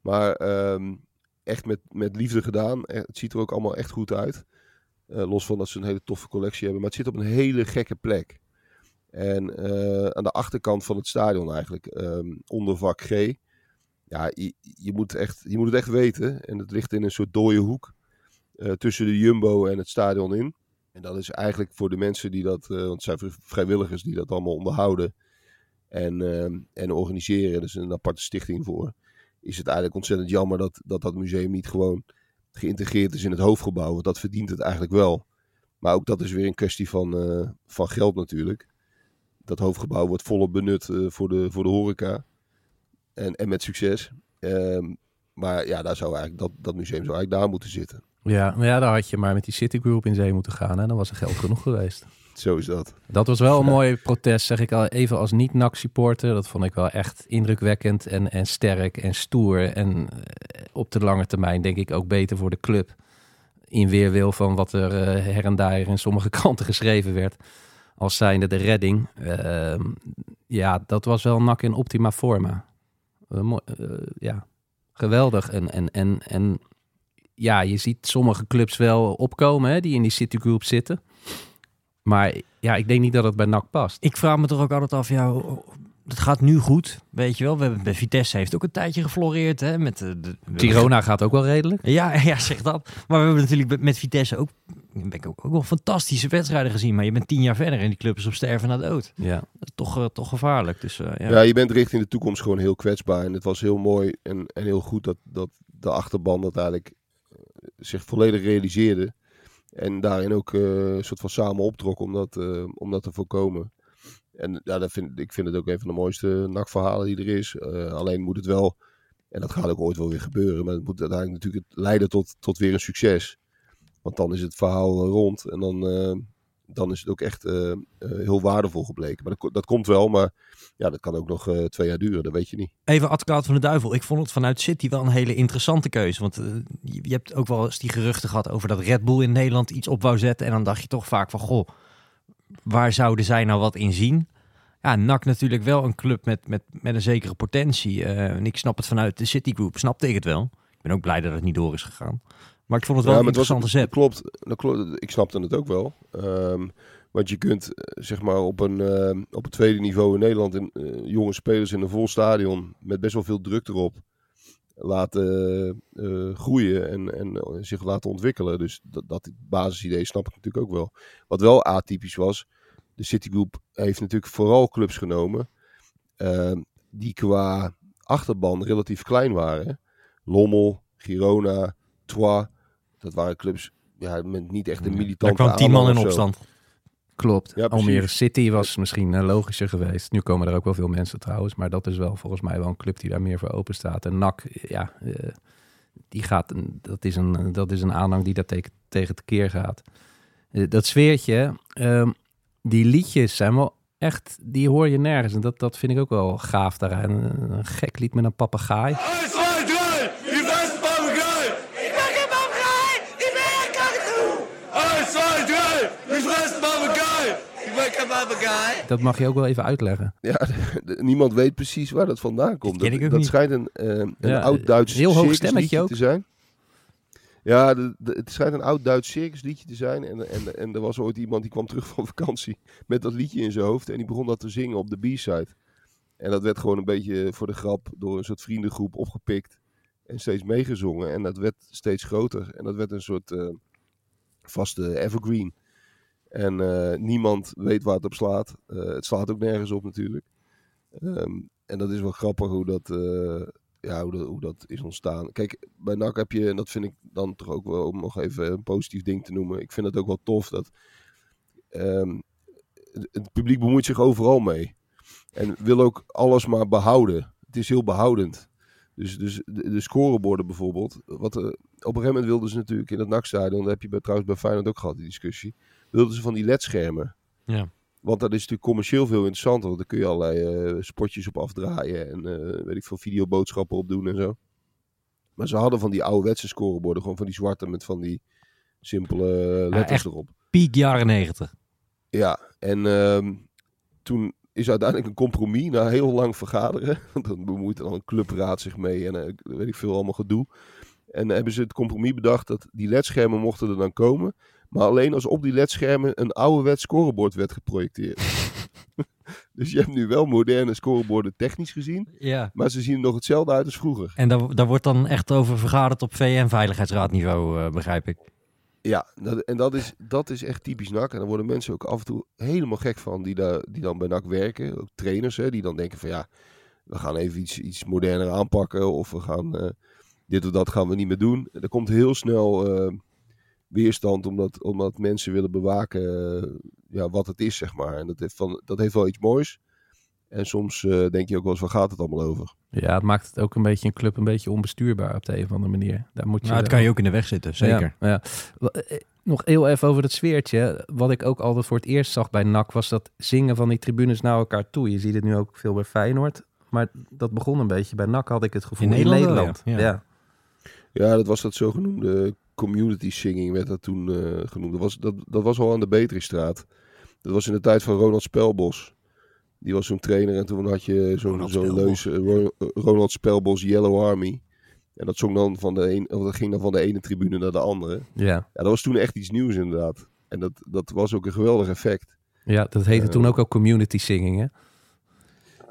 Maar ehm, echt met, met liefde gedaan. Eh, Het ziet er ook allemaal echt goed uit. Eh, los van dat ze een hele toffe collectie hebben. Maar het zit op een hele gekke plek. En eh, aan de achterkant van het stadion eigenlijk. ehm, onder vak G. Ja, je, je, moet echt, je moet het echt weten. En het ligt in een soort dode hoek. tussen de Jumbo en het stadion in. En dat is eigenlijk voor de mensen die dat, eh, want het zijn vri- vrijwilligers die dat allemaal onderhouden en, ehm, en organiseren, er is een aparte stichting voor, is het eigenlijk ontzettend jammer dat, dat dat museum niet gewoon geïntegreerd is in het hoofdgebouw, want dat verdient het eigenlijk wel. Maar ook dat is weer een kwestie van, eh, van geld natuurlijk. Dat hoofdgebouw wordt volop benut eh, voor, de, voor de horeca en, en met succes. Ehm, maar ja, daar zou eigenlijk, dat, dat museum zou eigenlijk daar moeten zitten. Ja, maar ja, daar had je maar met die Citigroup in zee moeten gaan. Hè? Dan was er geld genoeg geweest. Zo is dat. Dat was wel een mooi protest, zeg ik al even als niet-NAC-supporter. Dat vond ik wel echt indrukwekkend en, en sterk en stoer. En eh, op de lange termijn denk ik ook beter voor de club. In weerwil van wat er eh, her en daar in sommige kranten geschreven werd. Als zijnde de redding. Ehm, ja, dat was wel NAC in optima forma. Eh, ja, geweldig. En, en, en, en ja, je ziet sommige clubs wel opkomen hè, die in die Citigroup zitten. Maar ja, ik denk niet dat het bij NAC past. Ik vraag me toch ook altijd af, ja, het gaat nu goed, weet je wel. We hebben bij Vitesse heeft ook een tijdje gefloreerd, hè. Met de, de, we- Girona gaat ook wel redelijk. Ja, ja, zeg dat. Maar we hebben natuurlijk met Vitesse ook, ben ik ook, ook wel fantastische wedstrijden gezien. Maar je bent tien jaar verder en die club is op sterven na dood. Ja. Dat is toch, eh, toch gevaarlijk. Dus eh, ja. Ja. je bent richting de toekomst gewoon heel kwetsbaar. En het was heel mooi en, en heel goed dat, dat de achterban dat eigenlijk eh, zich volledig realiseerde. En daarin ook eh, een soort van samen optrok om dat, eh, om dat te voorkomen. En ja, dat vind, ik vind het ook een van de mooiste NAC-verhalen die er is. Eh, alleen moet het wel, en dat gaat ook ooit wel weer gebeuren, maar het moet uiteindelijk natuurlijk leiden tot, tot weer een succes. Want dan is het verhaal rond en dan, dan is het ook echt heel waardevol gebleken. Maar dat, dat komt wel, maar ja, dat kan ook nog eh, twee jaar duren, dat weet je niet. Even advocaat van de duivel. Ik vond het vanuit City wel een hele interessante keuze. Want eh, je, hebt ook wel eens die geruchten gehad over dat Red Bull in Nederland iets op wou zetten. En dan dacht je toch vaak van, goh, waar zouden zij nou wat in zien? Ja, NAC natuurlijk wel een club met, met, met een zekere potentie. Eh, en ik snap het vanuit de City Group, snapte ik het wel. Ik ben ook blij dat het niet door is gegaan. Maar ik vond het wel Ja, een was- interessante zet. Dat klopt, ik snapte het ook wel. Ehm, Want je kunt eh, zeg maar op een, eh, op het tweede niveau in Nederland in, eh, jonge spelers in een vol stadion met best wel veel druk erop laten eh, groeien en, en zich laten ontwikkelen. Dus dat, dat basisidee snap ik natuurlijk ook wel. Wat wel atypisch was, de Citigroup heeft natuurlijk vooral clubs genomen eh, die qua achterban relatief klein waren. Lommel, Girona, Troyes, dat waren clubs ja, met niet echt een Daar militante kwam tien man in opstand. Klopt. Ja. Almere City was misschien eh, logischer geweest. Nu komen er ook wel veel mensen trouwens. Maar dat is wel volgens mij wel een club die daar meer voor open staat. En NAC, ja, eh, die gaat, een- dat, is een, dat is een aanhang die daar tegen, tegen te keer gaat. Eh, dat sfeertje, ehm, die liedjes zijn wel echt, die hoor je nergens. En dat, dat vind ik ook wel gaaf daaraan. Een, een gek lied met een papegaai. 1, 2, 3, die beste papegaai! Ik ben geen papegaai! Ik ben geen kakatoe! 1, 2, 3, die beste papegaai! Ik papegaai! Dat mag je ook wel even uitleggen. Ja, de- niemand weet precies waar dat vandaan komt. ken Dat, ik ook dat niet. schijnt een, eh, een Ja, oud-Duits heel hoog circusliedje stemmetje ook. te zijn. Ja, de, de- het schijnt een oud-Duits circusliedje te zijn. En, en, en er was ooit iemand die kwam terug van vakantie met dat liedje in zijn hoofd. En die begon dat te zingen op de B-side. En dat werd gewoon een beetje voor de grap door een soort vriendengroep opgepikt. En steeds meegezongen. En dat werd steeds groter. En dat werd een soort eh, vaste evergreen. En eh, niemand weet waar het op slaat. Eh, het slaat ook nergens op natuurlijk. Ehm, en dat is wel grappig hoe dat, eh, ja, hoe, dat, hoe dat is ontstaan. Kijk, bij NAC heb je, en dat vind ik dan toch ook wel om nog even een positief ding te noemen. Ik vind het ook wel tof dat ehm, het, publiek bemoeit zich overal mee. En wil ook alles maar behouden. Het is heel behoudend. Dus, dus de, de scoreborden bijvoorbeeld. Wat, op een gegeven moment wilden ze natuurlijk in het NAC-stadion, dat heb je bij, trouwens bij Feyenoord ook gehad, die discussie. Wilden ze van die ledschermen. Ja. Want dat is natuurlijk commercieel veel interessanter. Want daar kun je allerlei eh, spotjes op afdraaien. En eh, weet ik veel, videoboodschappen op doen en zo. Maar ze hadden van die ouderwetse scoreborden. Gewoon van die zwarte met van die simpele eh, letters erop. Piek jaren negentig. Ja, en ehm, toen is uiteindelijk een compromis na heel lang vergaderen. Want dan bemoeit dan een clubraad zich mee en eh, weet ik veel, allemaal gedoe. En hebben ze het compromis bedacht dat die ledschermen mochten er dan komen. Maar alleen als op die ledschermen een ouderwets scorebord werd geprojecteerd. dus je hebt nu wel moderne scoreborden technisch gezien. Ja. Maar ze zien er nog hetzelfde uit als vroeger. En daar, daar wordt dan echt over vergaderd op VN-veiligheidsraadniveau, eh, begrijp ik. Ja, dat, en dat is, dat is echt typisch NAC. En daar worden mensen ook af en toe helemaal gek van die, daar, die dan bij NAC werken. Ook trainers, hè, die dan denken van ja, we gaan even iets, iets moderner aanpakken. Of we gaan eh, dit of dat gaan we niet meer doen. Er komt heel snel eh, weerstand omdat, omdat mensen willen bewaken eh, ja, wat het is, zeg maar. En dat heeft, van, dat heeft wel iets moois. En soms eh, denk je ook wel eens, waar gaat het allemaal over? Ja, het maakt het ook een beetje een club een beetje onbestuurbaar op de een of andere manier. Daar moet je Nou, het kan je ook in de weg zitten, zeker. Ja, eh, Nog heel even over het sfeertje. Wat ik ook altijd voor het eerst zag bij NAC was dat zingen van die tribunes naar elkaar toe. Je ziet het nu ook veel bij Feyenoord. Maar dat begon een beetje bij NAC had ik het gevoel In Nederland Nederland. ja. ja. Ja, dat was dat zogenoemde community singing, werd dat toen eh, genoemd. Dat was, dat, dat was al aan de Beatrixstraat. Dat was in de tijd van Ronald Spelbos. Die was zo'n trainer en toen had je zo'n zo'n leus eh, eh, Ronald Spelbos Yellow Army. En dat, zong dan van de een, of dat ging dan van de ene tribune naar de andere. Ja. Ja, dat was toen echt iets nieuws inderdaad. En dat, dat was ook een geweldig effect. ja, dat heette toen ook al community singing. Hè?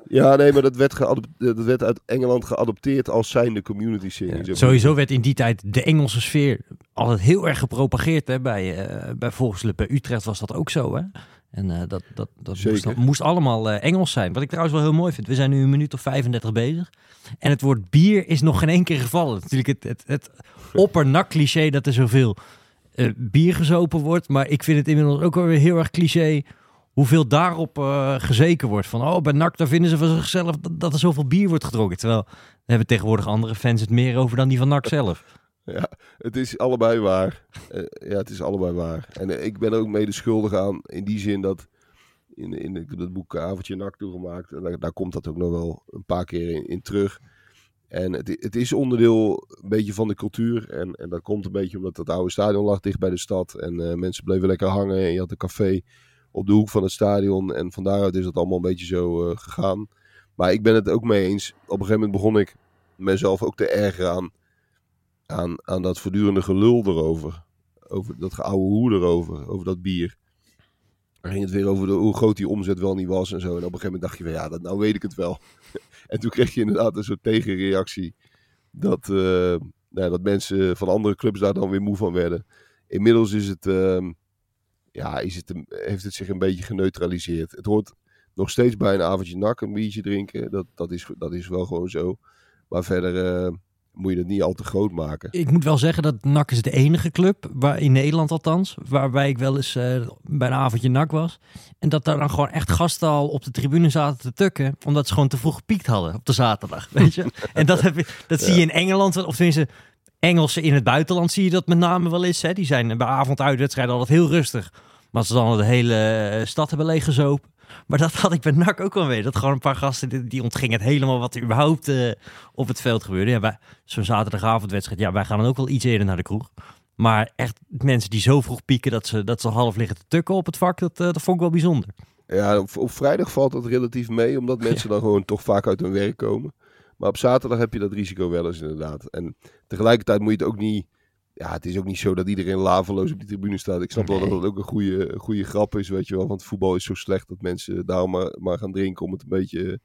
Ja, nee, maar dat werd, geadop- dat werd uit Engeland geadopteerd als zijnde community. Ja. maar. Sowieso werd in die tijd de Engelse sfeer altijd heel erg gepropageerd. Hè? Bij, eh bij Volksclub, bij Utrecht was dat ook zo. Hè? En eh, dat, dat, dat moest, Zeker. dat moest allemaal eh, Engels zijn. Wat ik trouwens wel heel mooi vind. We zijn nu een minuut of 35 bezig. En het woord bier is nog geen één keer gevallen. Natuurlijk het, het, het oppernak cliché dat er zoveel eh, bier gezopen wordt. Maar ik vind het inmiddels ook wel weer heel erg cliché hoeveel daarop eh, gezeken wordt. Van, oh, bij NAC daar vinden ze van zichzelf dat, dat er zoveel bier wordt gedronken. Terwijl daar hebben tegenwoordig andere fans het meer over dan die van NAC zelf. Ja, het is allebei waar. Eh, ja, het is allebei waar. En eh, ik ben ook mede schuldig aan in die zin dat in, in dat boek Avondje Nak toegemaakt, en daar, daar komt dat ook nog wel een paar keer in, terug. En het, het is onderdeel een beetje van de cultuur. En, en dat komt een beetje omdat het oude stadion lag dicht bij de stad. En mensen bleven lekker hangen. En je had een café op de hoek van het stadion. En van daaruit is het allemaal een beetje zo eh, gegaan. Maar ik ben het ook mee eens. Op een gegeven moment begon ik mezelf ook te ergeren aan aan, aan dat voortdurende gelul erover. Over dat geouwe hoe erover, over dat bier. Dan ging het weer over de, hoe groot die omzet wel niet was en zo. En op een gegeven moment dacht je van ja, dat, nou weet ik het wel. en toen kreeg je inderdaad een soort tegenreactie. Dat, eh, nou, dat mensen van andere clubs daar dan weer moe van werden. Inmiddels is het, ehm, ja, is het, een- heeft het zich een beetje geneutraliseerd. Het hoort nog steeds bij een avondje nak een biertje drinken. Dat, dat, is, dat is wel gewoon zo. Maar verder eh, moet je het niet al te groot maken. Ik moet wel zeggen dat NAC is de enige club, waar, in Nederland althans, waarbij ik wel eens eh, bij een avondje NAC was. En dat daar dan gewoon echt gasten al op de tribune zaten te tukken, omdat ze gewoon te vroeg gepiekt hadden op de zaterdag. Weet je? En dat, heb je, dat zie je in Engeland, of tenminste Engelsen in het buitenland zie je dat met name wel eens. Hè? Die zijn bij avonduitwedstrijden altijd heel rustig. Maar ze dan de hele eh, stad hebben leeggezopen. Maar dat had ik bij NAC ook wel weer. Dat gewoon een paar gasten, die, ontgingen het helemaal wat er überhaupt eh, op het veld gebeurde. Ja, wij- zo'n zaterdagavondwedstrijd, ja, wij gaan dan ook wel iets eerder naar de kroeg. Maar echt mensen die zo vroeg pieken dat ze, dat ze half liggen te tukken op het vak, dat, eh, dat vond ik wel bijzonder. Ja, op, op vrijdag valt dat relatief mee, omdat mensen dan gewoon toch vaak uit hun werk komen. Maar op zaterdag heb je dat risico wel eens inderdaad. En tegelijkertijd moet je het ook niet... Ja, het is ook niet zo dat iedereen laveloos op die tribune staat. Ik snap wel dat dat ook een goede, goede grap is, weet je wel. Want voetbal is zo slecht dat mensen daarom maar, maar gaan drinken om het een beetje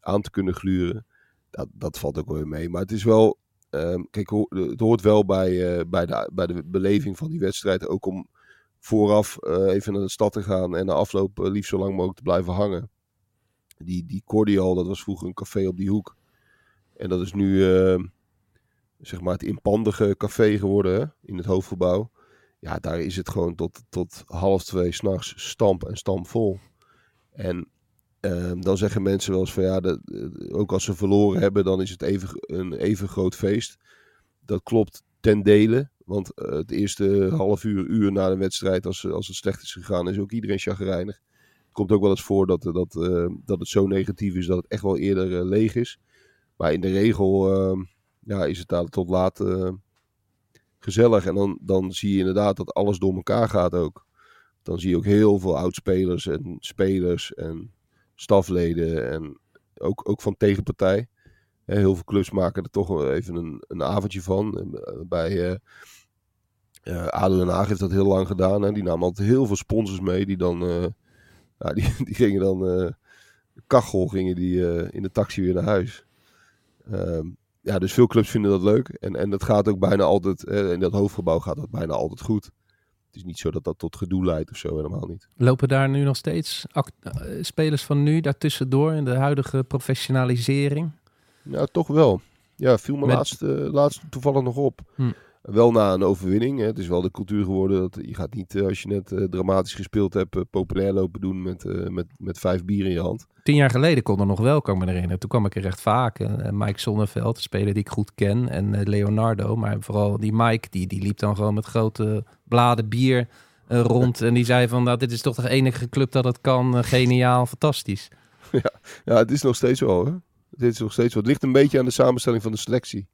aan te kunnen gluren. Dat, dat valt ook wel weer mee. Maar het is wel... ehm, kijk, het hoort wel bij, eh, bij, de, bij de beleving van die wedstrijd. Ook om vooraf eh, even naar de stad te gaan en na afloop eh, liefst zo lang mogelijk te blijven hangen. Die, die Cordial, dat was vroeger een café op die hoek. En dat is nu eh, zeg maar het inpandige café geworden in het hoofdgebouw. Ja, daar is het gewoon tot, tot half twee s'nachts stamp en stamp vol. En ehm, dan zeggen mensen wel eens van ja, eh, ook als ze verloren hebben, dan is het even, een even groot feest. Dat klopt ten dele. Want eh, het eerste half uur, uur na de wedstrijd, als, als het slecht is gegaan, is ook iedereen chagrijnig. Komt ook wel eens voor dat, dat, dat het zo negatief is dat het echt wel eerder leeg is. Maar in de regel eh, ja, is het daar tot laat eh, gezellig. En dan, dan zie je inderdaad dat alles door elkaar gaat ook. Dan zie je ook heel veel oudspelers en spelers en stafleden en ook, ook van tegenpartij. Heel veel clubs maken er toch even een, een avondje van. Eh, Bij ADO Den Haag heeft dat heel lang gedaan. Hè. Die namen altijd heel veel sponsors mee. Die dan, ja, die, die gingen dan kachel gingen die, in de taxi weer naar huis. Ehm, ja, dus veel clubs vinden dat leuk. En, en dat gaat ook bijna altijd, eh, in dat hoofdgebouw gaat dat bijna altijd goed. Het is niet zo dat dat tot gedoe leidt of zo, helemaal niet. Lopen daar nu nog steeds eh, spelers van nu daartussendoor in de huidige professionalisering? Ja, toch wel. Ja, viel me Met- laatst, eh, laatst toevallig nog op. Hm. Wel na een overwinning. Hè. Het is wel de cultuur geworden. Dat, je gaat niet, eh, als je net eh, dramatisch gespeeld hebt, eh, populair lopen doen met, met, met vijf bier in je hand. Tien jaar geleden kon er nog wel, kan ik me herinneren. Toen kwam ik er echt vaak. En, Mike Sonneveld, een speler die ik goed ken. En Leonardo. Maar vooral die Mike, die, die liep dan gewoon met grote bladen bier rond. En die zei van, nou, dit is toch de enige club dat het kan. Geniaal, fantastisch. Ja, het is nog steeds wel. Hè? Het is nog steeds wel. Het ligt een beetje aan de samenstelling van de selectie.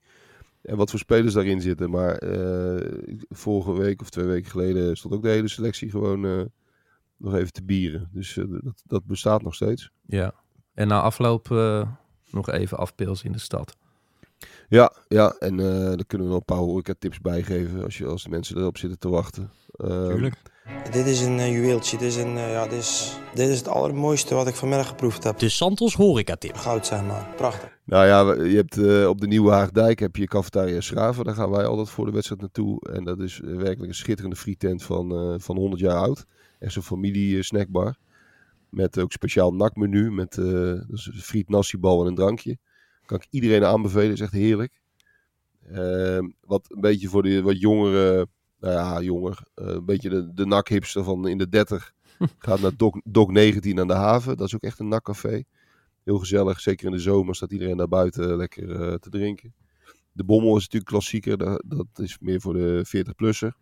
En wat voor spelers daarin zitten. Maar eh, vorige week of twee weken geleden stond ook de hele selectie gewoon eh, nog even te bieren. Dus eh, dat, dat bestaat nog steeds. Ja. En na afloop eh, nog even afpils in de stad. Ja, ja. en eh daar kunnen we nog een paar horeca-tips bij geven als, je, als de mensen erop zitten te wachten. Ehm, Tuurlijk. Dit is een eh, juweeltje. Dit is, een, eh, ja, dit, is, dit is het allermooiste wat ik vanmiddag geproefd heb. De Santos horecatip. Goud, zeg maar. Prachtig. Nou ja, je hebt eh, op de Nieuwe Haagdijk heb je Cafetaria Schraven. Daar gaan wij altijd voor de wedstrijd naartoe. En dat is werkelijk een schitterende frietent van, eh, van 100 jaar oud. Echt zo'n familie eh, snackbar. Met ook speciaal nakmenu. Met eh is een friet, nasi-bal en een drankje. Kan ik iedereen aanbevelen. Is echt heerlijk. Ehm, wat een beetje voor de wat jongere, nou ja, jonger. eh, een beetje de, de nakhipster van in de 30. gaat naar Dok, Dok 19 aan de haven. Dat is ook echt een nakcafé. Heel gezellig. Zeker in de zomer staat iedereen daar buiten lekker eh, te drinken. De Bommel is natuurlijk klassieker. Dat, dat is meer voor de 40-plusser.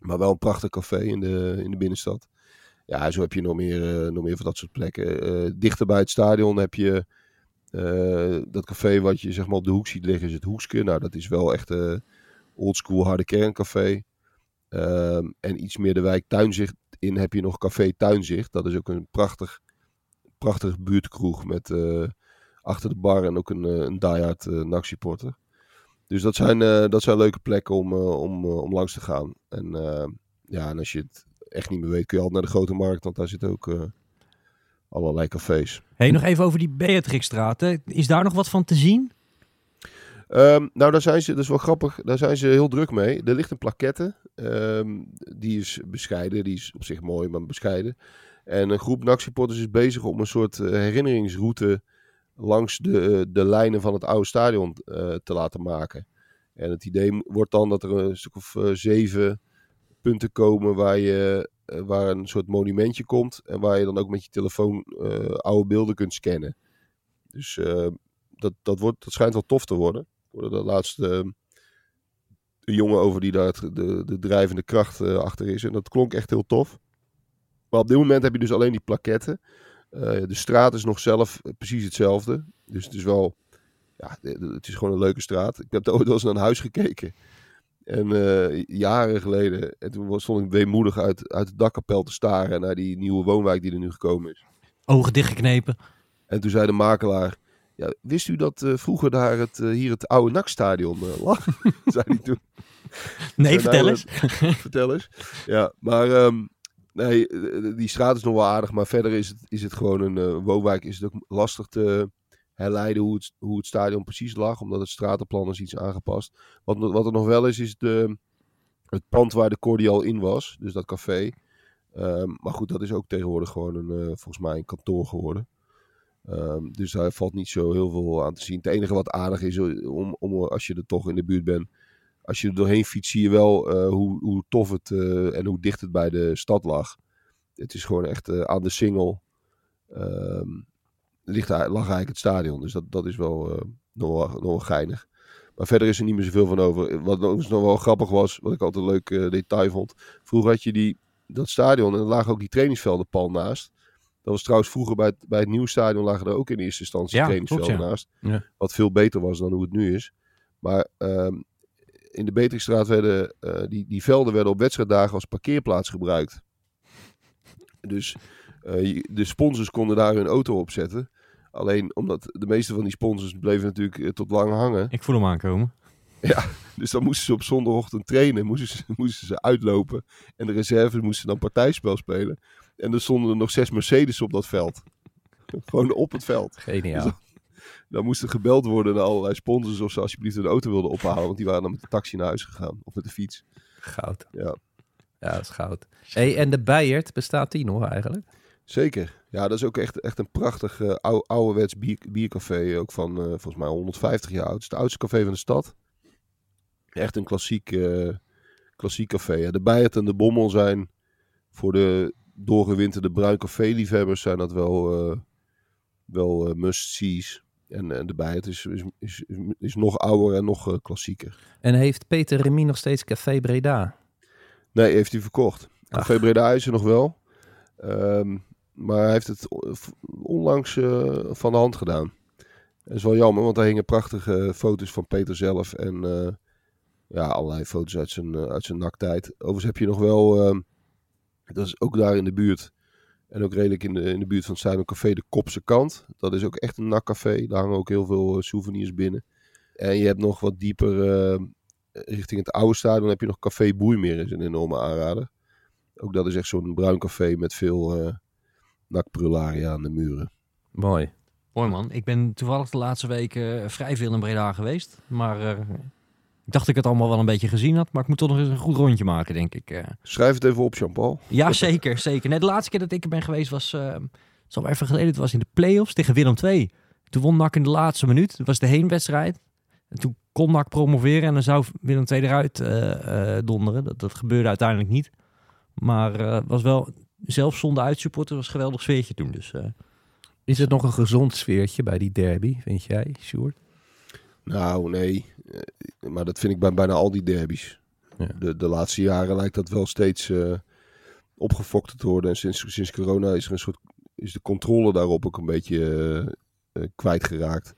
Maar wel een prachtig café in de, in de binnenstad. Ja, zo heb je nog meer, eh, nog meer van dat soort plekken. Dichter bij het stadion heb je dat café wat je zeg maar op de hoek ziet liggen, is het Hoekske. Nou, dat is wel echt oldschool harde kerncafé. Ehm, en iets meer de wijk Tuinzicht in heb je nog Café Tuinzicht. Dat is ook een prachtig, prachtig buurtkroeg met eh, achter de bar en ook een, eh, een diehard uh, NAC-supporter. Dus dat zijn, eh, dat zijn leuke plekken om, eh, om, eh, om langs te gaan. En, eh, ja, en als je het echt niet meer weet, kun je altijd naar de grote markt, want daar zitten ook eh, allerlei cafés. Hey, nog even over die Beatrixstraat. Is daar nog wat van te zien? Ehm, nou, daar zijn ze, dat is wel grappig, daar zijn ze heel druk mee. Er ligt een plaquette, ehm, die is bescheiden, die is op zich mooi, maar bescheiden. En een groep NAC-supporters is bezig om een soort eh, herinneringsroute langs de, eh, de lijnen van het oude stadion eh, te laten maken. En het idee wordt dan dat er een stuk of zeven punten komen waar, je, waar een soort monumentje komt. En waar je dan ook met je telefoon oude beelden kunt scannen. Dus eh, dat, dat, wordt, dat schijnt wel tof te worden. Hoorde de laatste eh, een jongen over die daar de, de drijvende kracht eh, achter is. En dat klonk echt heel tof. Maar op dit moment heb je dus alleen die plaketten. Eh, de straat is nog zelf eh, precies hetzelfde. Dus het is wel, ja, het is gewoon een leuke straat. Ik heb er ooit wel eens naar een huis gekeken. En jaren geleden, en toen stond ik weemoedig uit, uit het dakkapel te staren naar die nieuwe woonwijk die er nu gekomen is. Ogen dichtgeknepen. En toen zei de makelaar, ja, wist u dat eh, vroeger daar het, eh, hier het oude NAC-stadion eh, lag? zei hij toen. Nee, vertel nou, eens. Vertel eens. Ja, maar ehm, nee, die straat is nog wel aardig. Maar verder is het, is het gewoon een woonwijk. Is het ook lastig te herleiden hoe het, hoe het stadion precies lag. Omdat het stratenplan is iets aangepast. Wat, wat er nog wel is, is de, het pand waar de Cordial in was. Dus dat café. Ehm, maar goed, dat is ook tegenwoordig gewoon een, volgens mij een kantoor geworden. Ehm, dus daar valt niet zo heel veel aan te zien. Het enige wat aardig is, eh, om, om, als je er toch in de buurt bent, als je er doorheen fietst, zie je wel eh, hoe, hoe tof het eh, en hoe dicht het bij de stad lag. Het is gewoon echt eh, aan de singel. ehm, ligt, lag eigenlijk het stadion. Dus dat, dat is wel eh, nog, nog geinig. Maar verder is er niet meer zoveel van over. Wat nog, nog wel grappig was, wat ik altijd een leuk eh, detail vond. Vroeger had je die, dat stadion en er lagen ook die trainingsvelden pal naast. Dat was trouwens vroeger bij het, bij het nieuwe stadion lagen er ook in eerste instantie Ja, trainingsvelden ja. naast. Ja. Wat veel beter was dan hoe het nu is. Maar ehm, in de Beatrixstraat werden eh, die, die velden werden op wedstrijddagen als parkeerplaats gebruikt. Dus eh, de sponsors konden daar hun auto op zetten. Alleen omdat de meeste van die sponsors bleven natuurlijk eh, tot lang hangen. Ik voel hem aankomen. Dus dan moesten ze op zondagochtend trainen. Moesten ze, moesten ze uitlopen. En de reserves moesten dan partijspel spelen. En er stonden er nog zes Mercedes op dat veld. Gewoon op het veld. Geniaal. Dan moest er gebeld worden naar allerlei sponsors of ze alsjeblieft een auto wilden ophalen. Want die waren dan met de taxi naar huis gegaan. Of met de fiets. Goud. Ja. Ja, dat is goud. Hey, en de Bijert, bestaat die nog eigenlijk? Zeker. Ja, dat is ook echt, echt een prachtig eh, oude, ouderwets bier, biercafé. Ook van eh, volgens mij 150 jaar oud. Het is het oudste café van de stad. Echt een klassiek, eh, klassiek café. De Bijert en de Bommel zijn voor de doorgewinterde bruin café-liefhebbers zijn dat wel, eh, wel eh, must-sees. En, en de Bijert is, is, is, is nog ouder en nog eh, klassieker. En heeft Peter Remy nog steeds Café Breda? Nee, heeft hij verkocht. Café Ach. Breda is er nog wel. Ehm, maar hij heeft het onlangs eh, van de hand gedaan. Dat is wel jammer, want daar hingen prachtige foto's van Peter zelf. En eh, ja, allerlei foto's uit zijn, eh, uit zijn naktijd. Overigens heb je nog wel, ehm, dat is ook daar in de buurt. En ook redelijk in de, in de buurt van het Stadion Café de Kopse Kant. Dat is ook echt een nakcafé. Daar hangen ook heel veel eh, souvenirs binnen. En je hebt nog wat dieper eh, richting het oude stadion heb je nog Café Boeimeer. is een enorme aanrader. Ook dat is echt zo'n bruin café met veel eh nakprularia aan de muren. Mooi. Mooi man. Ik ben toevallig de laatste weken vrij veel in Breda geweest. Maar eh, ik dacht dat ik het allemaal wel een beetje gezien had. Maar ik moet toch nog eens een goed rondje maken, denk ik. eh. Schrijf het even op, Jean-Paul. Ja, zeker. zeker. Nee, de laatste keer dat ik er ben geweest was... eh het is al even geleden. Het was in de play-offs tegen Willem II. Toen won NAC in de laatste minuut. Dat was de heenwedstrijd. En toen kon NAC promoveren. En dan zou Willem II eruit eh, eh, donderen. Dat, dat gebeurde uiteindelijk niet. Maar eh was wel... Zelfs zonder uitsupporter was een geweldig sfeertje toen. Dus eh, Is het nog een gezond sfeertje bij die derby, vind jij, Sjoerd? Nou, nee. Eh, Maar dat vind ik bij bijna al die derbies. Ja. De, de laatste jaren lijkt dat wel steeds eh, opgefokt te worden. En sinds, sinds corona is, er een soort, is de controle daarop ook een beetje eh, eh, kwijtgeraakt.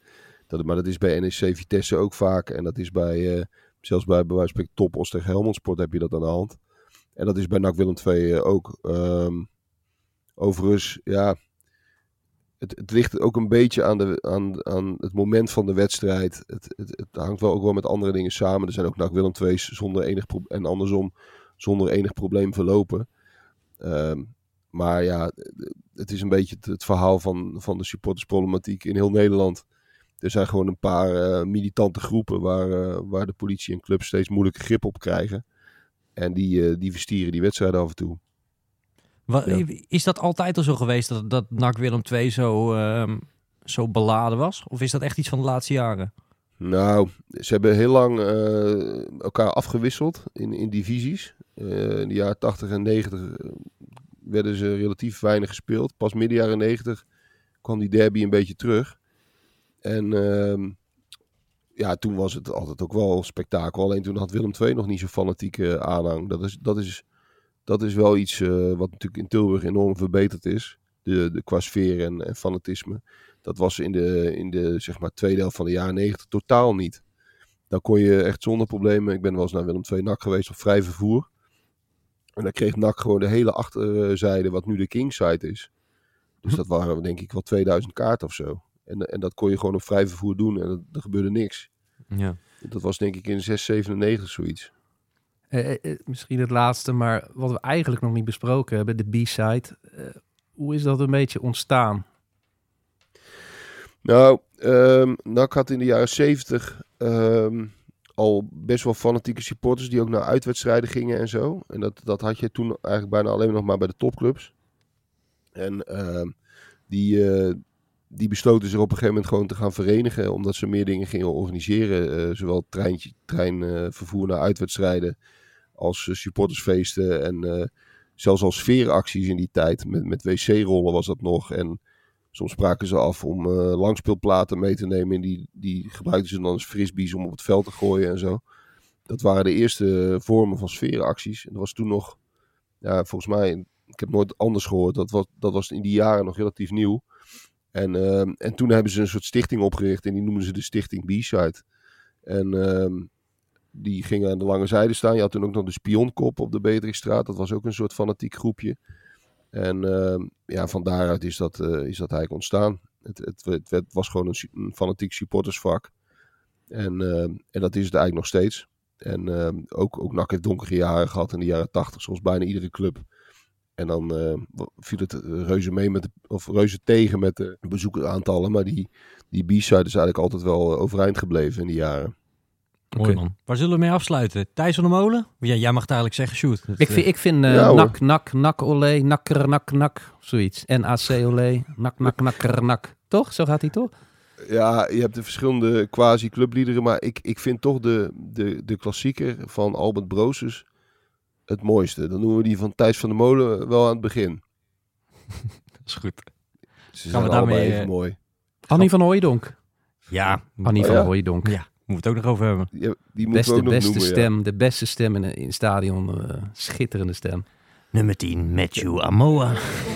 Dat, maar dat is bij NEC Vitesse ook vaak. En dat is bij, zelfs bij, bij wijze van spreken Topos tegen Helmond Sport heb je dat aan de hand. En dat is bij NAC Willem II ook. Ehm, overigens, ja... Het, het ligt ook een beetje aan, de, aan, aan het moment van de wedstrijd. Het, het, het hangt wel ook wel met andere dingen samen. Er zijn ook NAC Willem II's zonder enig en andersom zonder enig probleem verlopen. Ehm, maar ja, het is een beetje het, verhaal van, van de supportersproblematiek in heel Nederland. Er zijn gewoon een paar eh, militante groepen waar, eh, waar de politie en clubs steeds moeilijke grip op krijgen. En die, eh, die verstieren die wedstrijden af en toe. Ja. Is dat altijd al zo geweest dat, dat NAC Willem II zo, ehm, zo beladen was? Of is dat echt iets van de laatste jaren? Nou, ze hebben heel lang eh, elkaar afgewisseld in, in divisies. Eh, in de jaren 80 en 90 eh, werden ze relatief weinig gespeeld. Pas midden jaren 90 kwam die derby een beetje terug. En ehm, ja, toen was het altijd ook wel spektakel. Alleen toen had Willem II nog niet zo'n fanatieke aanhang. Dat is, dat is, dat is wel iets eh, wat natuurlijk in Tilburg enorm verbeterd is. De, de, qua sfeer en, en fanatisme. Dat was in de, in de zeg maar, tweede helft van de jaren 90 totaal niet. Dan kon je echt zonder problemen. Ik ben wel eens naar Willem II NAC geweest op vrij vervoer. En dan kreeg NAC gewoon de hele achterzijde, wat nu de Kingside is. Dus dat waren denk ik wel 2000 kaarten of zo. En, en dat kon je gewoon op vrij vervoer doen en er- er gebeurde niks. Ja. Dat was denk ik in 697 zoiets. Eh, eh, eh, misschien het laatste, maar wat we eigenlijk nog niet besproken hebben, de B-side. Hoe is dat een beetje ontstaan? Nou, ehm NAC had in de jaren 70 ehm, al best wel fanatieke supporters die ook naar uitwedstrijden gingen en zo. En dat, dat had je toen eigenlijk bijna alleen nog maar bij de topclubs. En ehm, die, die besloten zich op een gegeven moment gewoon te gaan verenigen, omdat ze meer dingen gingen organiseren. zowel treintje, treinvervoer naar uitwedstrijden als eh, supportersfeesten en eh, zelfs als sfeeracties in die tijd. Met, met wc-rollen was dat nog en... Soms spraken ze af om eh, langspeelplaten mee te nemen. En die, die gebruikten ze dan als frisbees om op het veld te gooien en zo. Dat waren de eerste vormen van sfeeracties. En dat was toen nog, ja, volgens mij, ik heb nooit anders gehoord. Dat was, dat was in die jaren nog relatief nieuw. En, ehm, en toen hebben ze een soort stichting opgericht en die noemden ze de Stichting B-Side. En ehm, die gingen aan de lange zijde staan. Je had toen ook nog de Spionkop op de Beatrixstraat. Dat was ook een soort fanatiek groepje. En ehm, ja, van daaruit is dat, eh, is dat eigenlijk ontstaan. Het, het, het, was gewoon een, fanatiek supportersvak. En, ehm, en dat is het eigenlijk nog steeds. En ehm, ook, ook NAC heeft donkere jaren gehad in de jaren tachtig, zoals bijna iedere club. En dan eh, viel het reuze mee met of reuze tegen met de bezoekeraantallen. Maar die, die B-side is eigenlijk altijd wel eh, overeind gebleven in die jaren. Mooi Oké. man. Waar zullen we mee afsluiten? Thijs van der Molen? Ja, jij mag het eigenlijk zeggen, Sjoerd. Dat, Ik vind, eh, ik vind eh, Ja, hoor. nak, nak, nak, olé, nakker, nak, nak, zoiets. NAC, olé, nak, nak, nakker, nak. Toch? Zo gaat hij toch? Ja, je hebt de verschillende quasi-clubliederen, maar ik, ik vind toch de, de, de klassieker van Albert Brooses het mooiste. Dan noemen we die van Thijs van der Molen wel aan het begin. dat is goed. Ze Gaan we zijn allebei daarmee, even eh, mooi. Annie van Hooijdonk. Ja, Annie Oh, van ja? Hooijdonk. ja, moeten we het ook nog over hebben. Ja, die moeten Beste, we ook nog beste noemen. ja. stem, de beste stem in, in het stadion. eh, schitterende stem. Nummer 10, Matthew Amoa.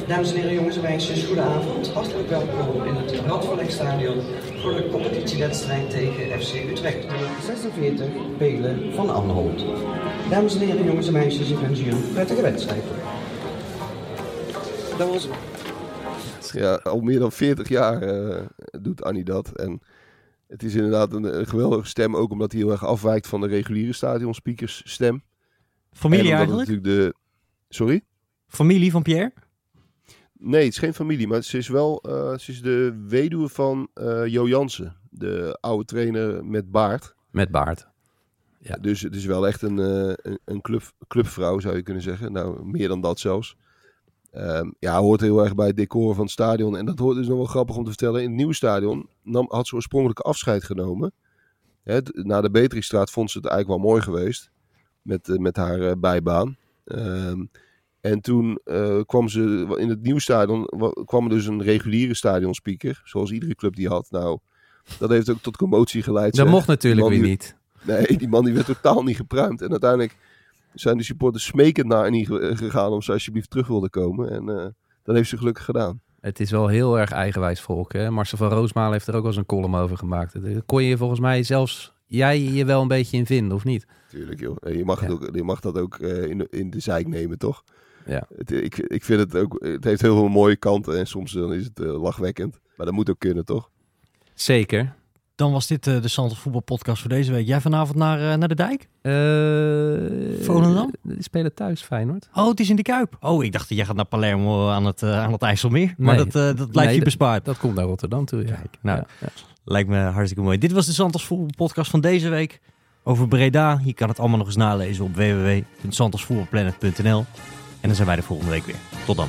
Dames en heren, jongens en meisjes, goedenavond. Hartelijk welkom in het Radverlegstadion voor de competitiewedstrijd tegen FC Utrecht. 46 Pelen van Anholt. Dames en heren, jongens en meisjes, ik wens u een prettige wedstrijd. Dat was Ja, al meer dan 40 jaar eh, doet Annie dat. En het is inderdaad een, een geweldige stem, ook omdat hij heel erg afwijkt van de reguliere stadionspeakers stem. Familie eigenlijk? natuurlijk de... Sorry? Familie van Pierre? Nee, het is geen familie, maar ze is wel eh, ze is de weduwe van eh Jo Jansen, de oude trainer met baard. Met baard. Ja. Dus het is wel echt een, eh, een, een club, clubvrouw, zou je kunnen zeggen. Nou, meer dan dat zelfs. Ehm, ja, hoort heel erg bij het decor van het stadion. En dat hoort dus nog wel grappig om te vertellen. In het nieuwe stadion nam, had ze oorspronkelijk afscheid genomen. Hè, na de Beatrixstraat vond ze het eigenlijk wel mooi geweest. Met, eh, met haar eh, bijbaan. Ehm, en toen eh, kwam ze in het nieuwe stadion wa- kwam er dus een reguliere stadionspeaker. Zoals iedere club die had. Nou, dat heeft ook tot commotie geleid. Dat zeg. mocht natuurlijk weer niet. Nee, die man die werd totaal niet gepruimd. En uiteindelijk zijn de supporters smekend naar Annie ge- gegaan of ze alsjeblieft terug wilden komen. En eh, dat heeft ze gelukkig gedaan. Het is wel heel erg eigenwijs volk. Hè? Marcel van Roosmalen heeft er ook wel eens een column over gemaakt. Daar kon je volgens mij zelfs jij je wel een beetje in vinden, of niet? Tuurlijk joh. En Je mag, het ook, je mag dat ook eh, in, de, in de zijk nemen, toch? Ja. Het, ik, ik vind het ook, het heeft heel veel mooie kanten en soms dan is het eh, lachwekkend. Maar dat moet ook kunnen, toch? Zeker. Dan was dit eh, de Santos voetbalpodcast voor deze week. Jij vanavond naar, eh, naar de dijk? Volendam? Die spelen thuis, Feyenoord. Oh, het is in de Kuip. Oh, ik dacht dat jij gaat naar Palermo aan het, aan het IJsselmeer. Maar Nee. dat, eh, dat blijft Nee, je dat- bespaard. Dat komt naar Rotterdam toe, ja. Kijk, nou. Ja, ja. Lijkt me hartstikke mooi. Dit was de Santos voetbalpodcast van deze week. Over Breda. Je kan het allemaal nog eens nalezen op www.santosvoetbalplanet.nl. En dan zijn wij de volgende week weer. Tot dan.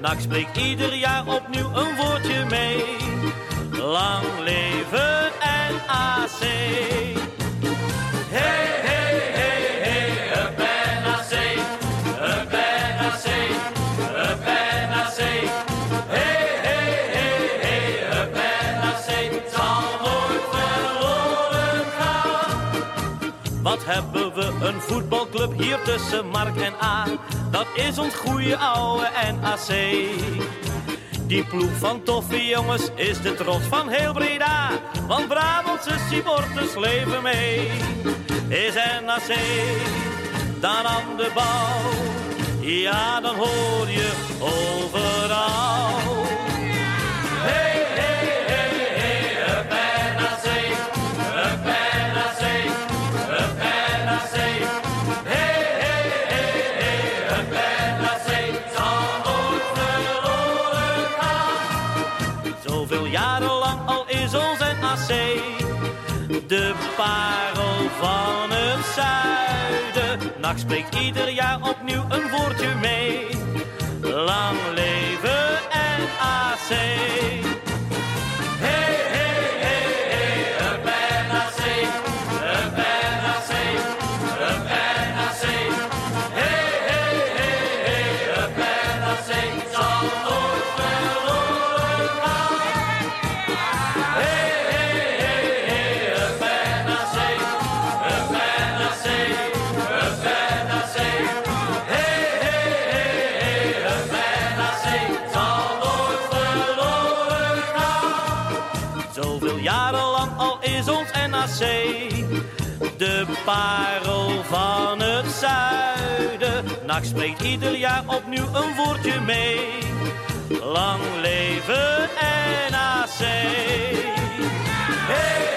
NAC spreekt ieder jaar opnieuw een woordje mee. Lang leven NAC. Hey, hey, hey, hey, up NAC. Up NAC. Up NAC. Hey, hey, hey, hey, up NAC. Het zal nooit verloren gaan. Wat hebben we een voetbalclub hier tussen Mark en A. Dat is ons goede oude NAC. Die ploeg van toffe jongens is de trots van heel Breda. Want Brabantse supporters leven mee. Is NAC dan aan de bal? Ja, dan hoor je overal. Spreekt ieder jaar opnieuw een woordje mee. Lang leven NAC. Hey, parel van het zuiden. Nacht spreekt ieder jaar opnieuw een woordje mee. Lang leven NAC. Hey!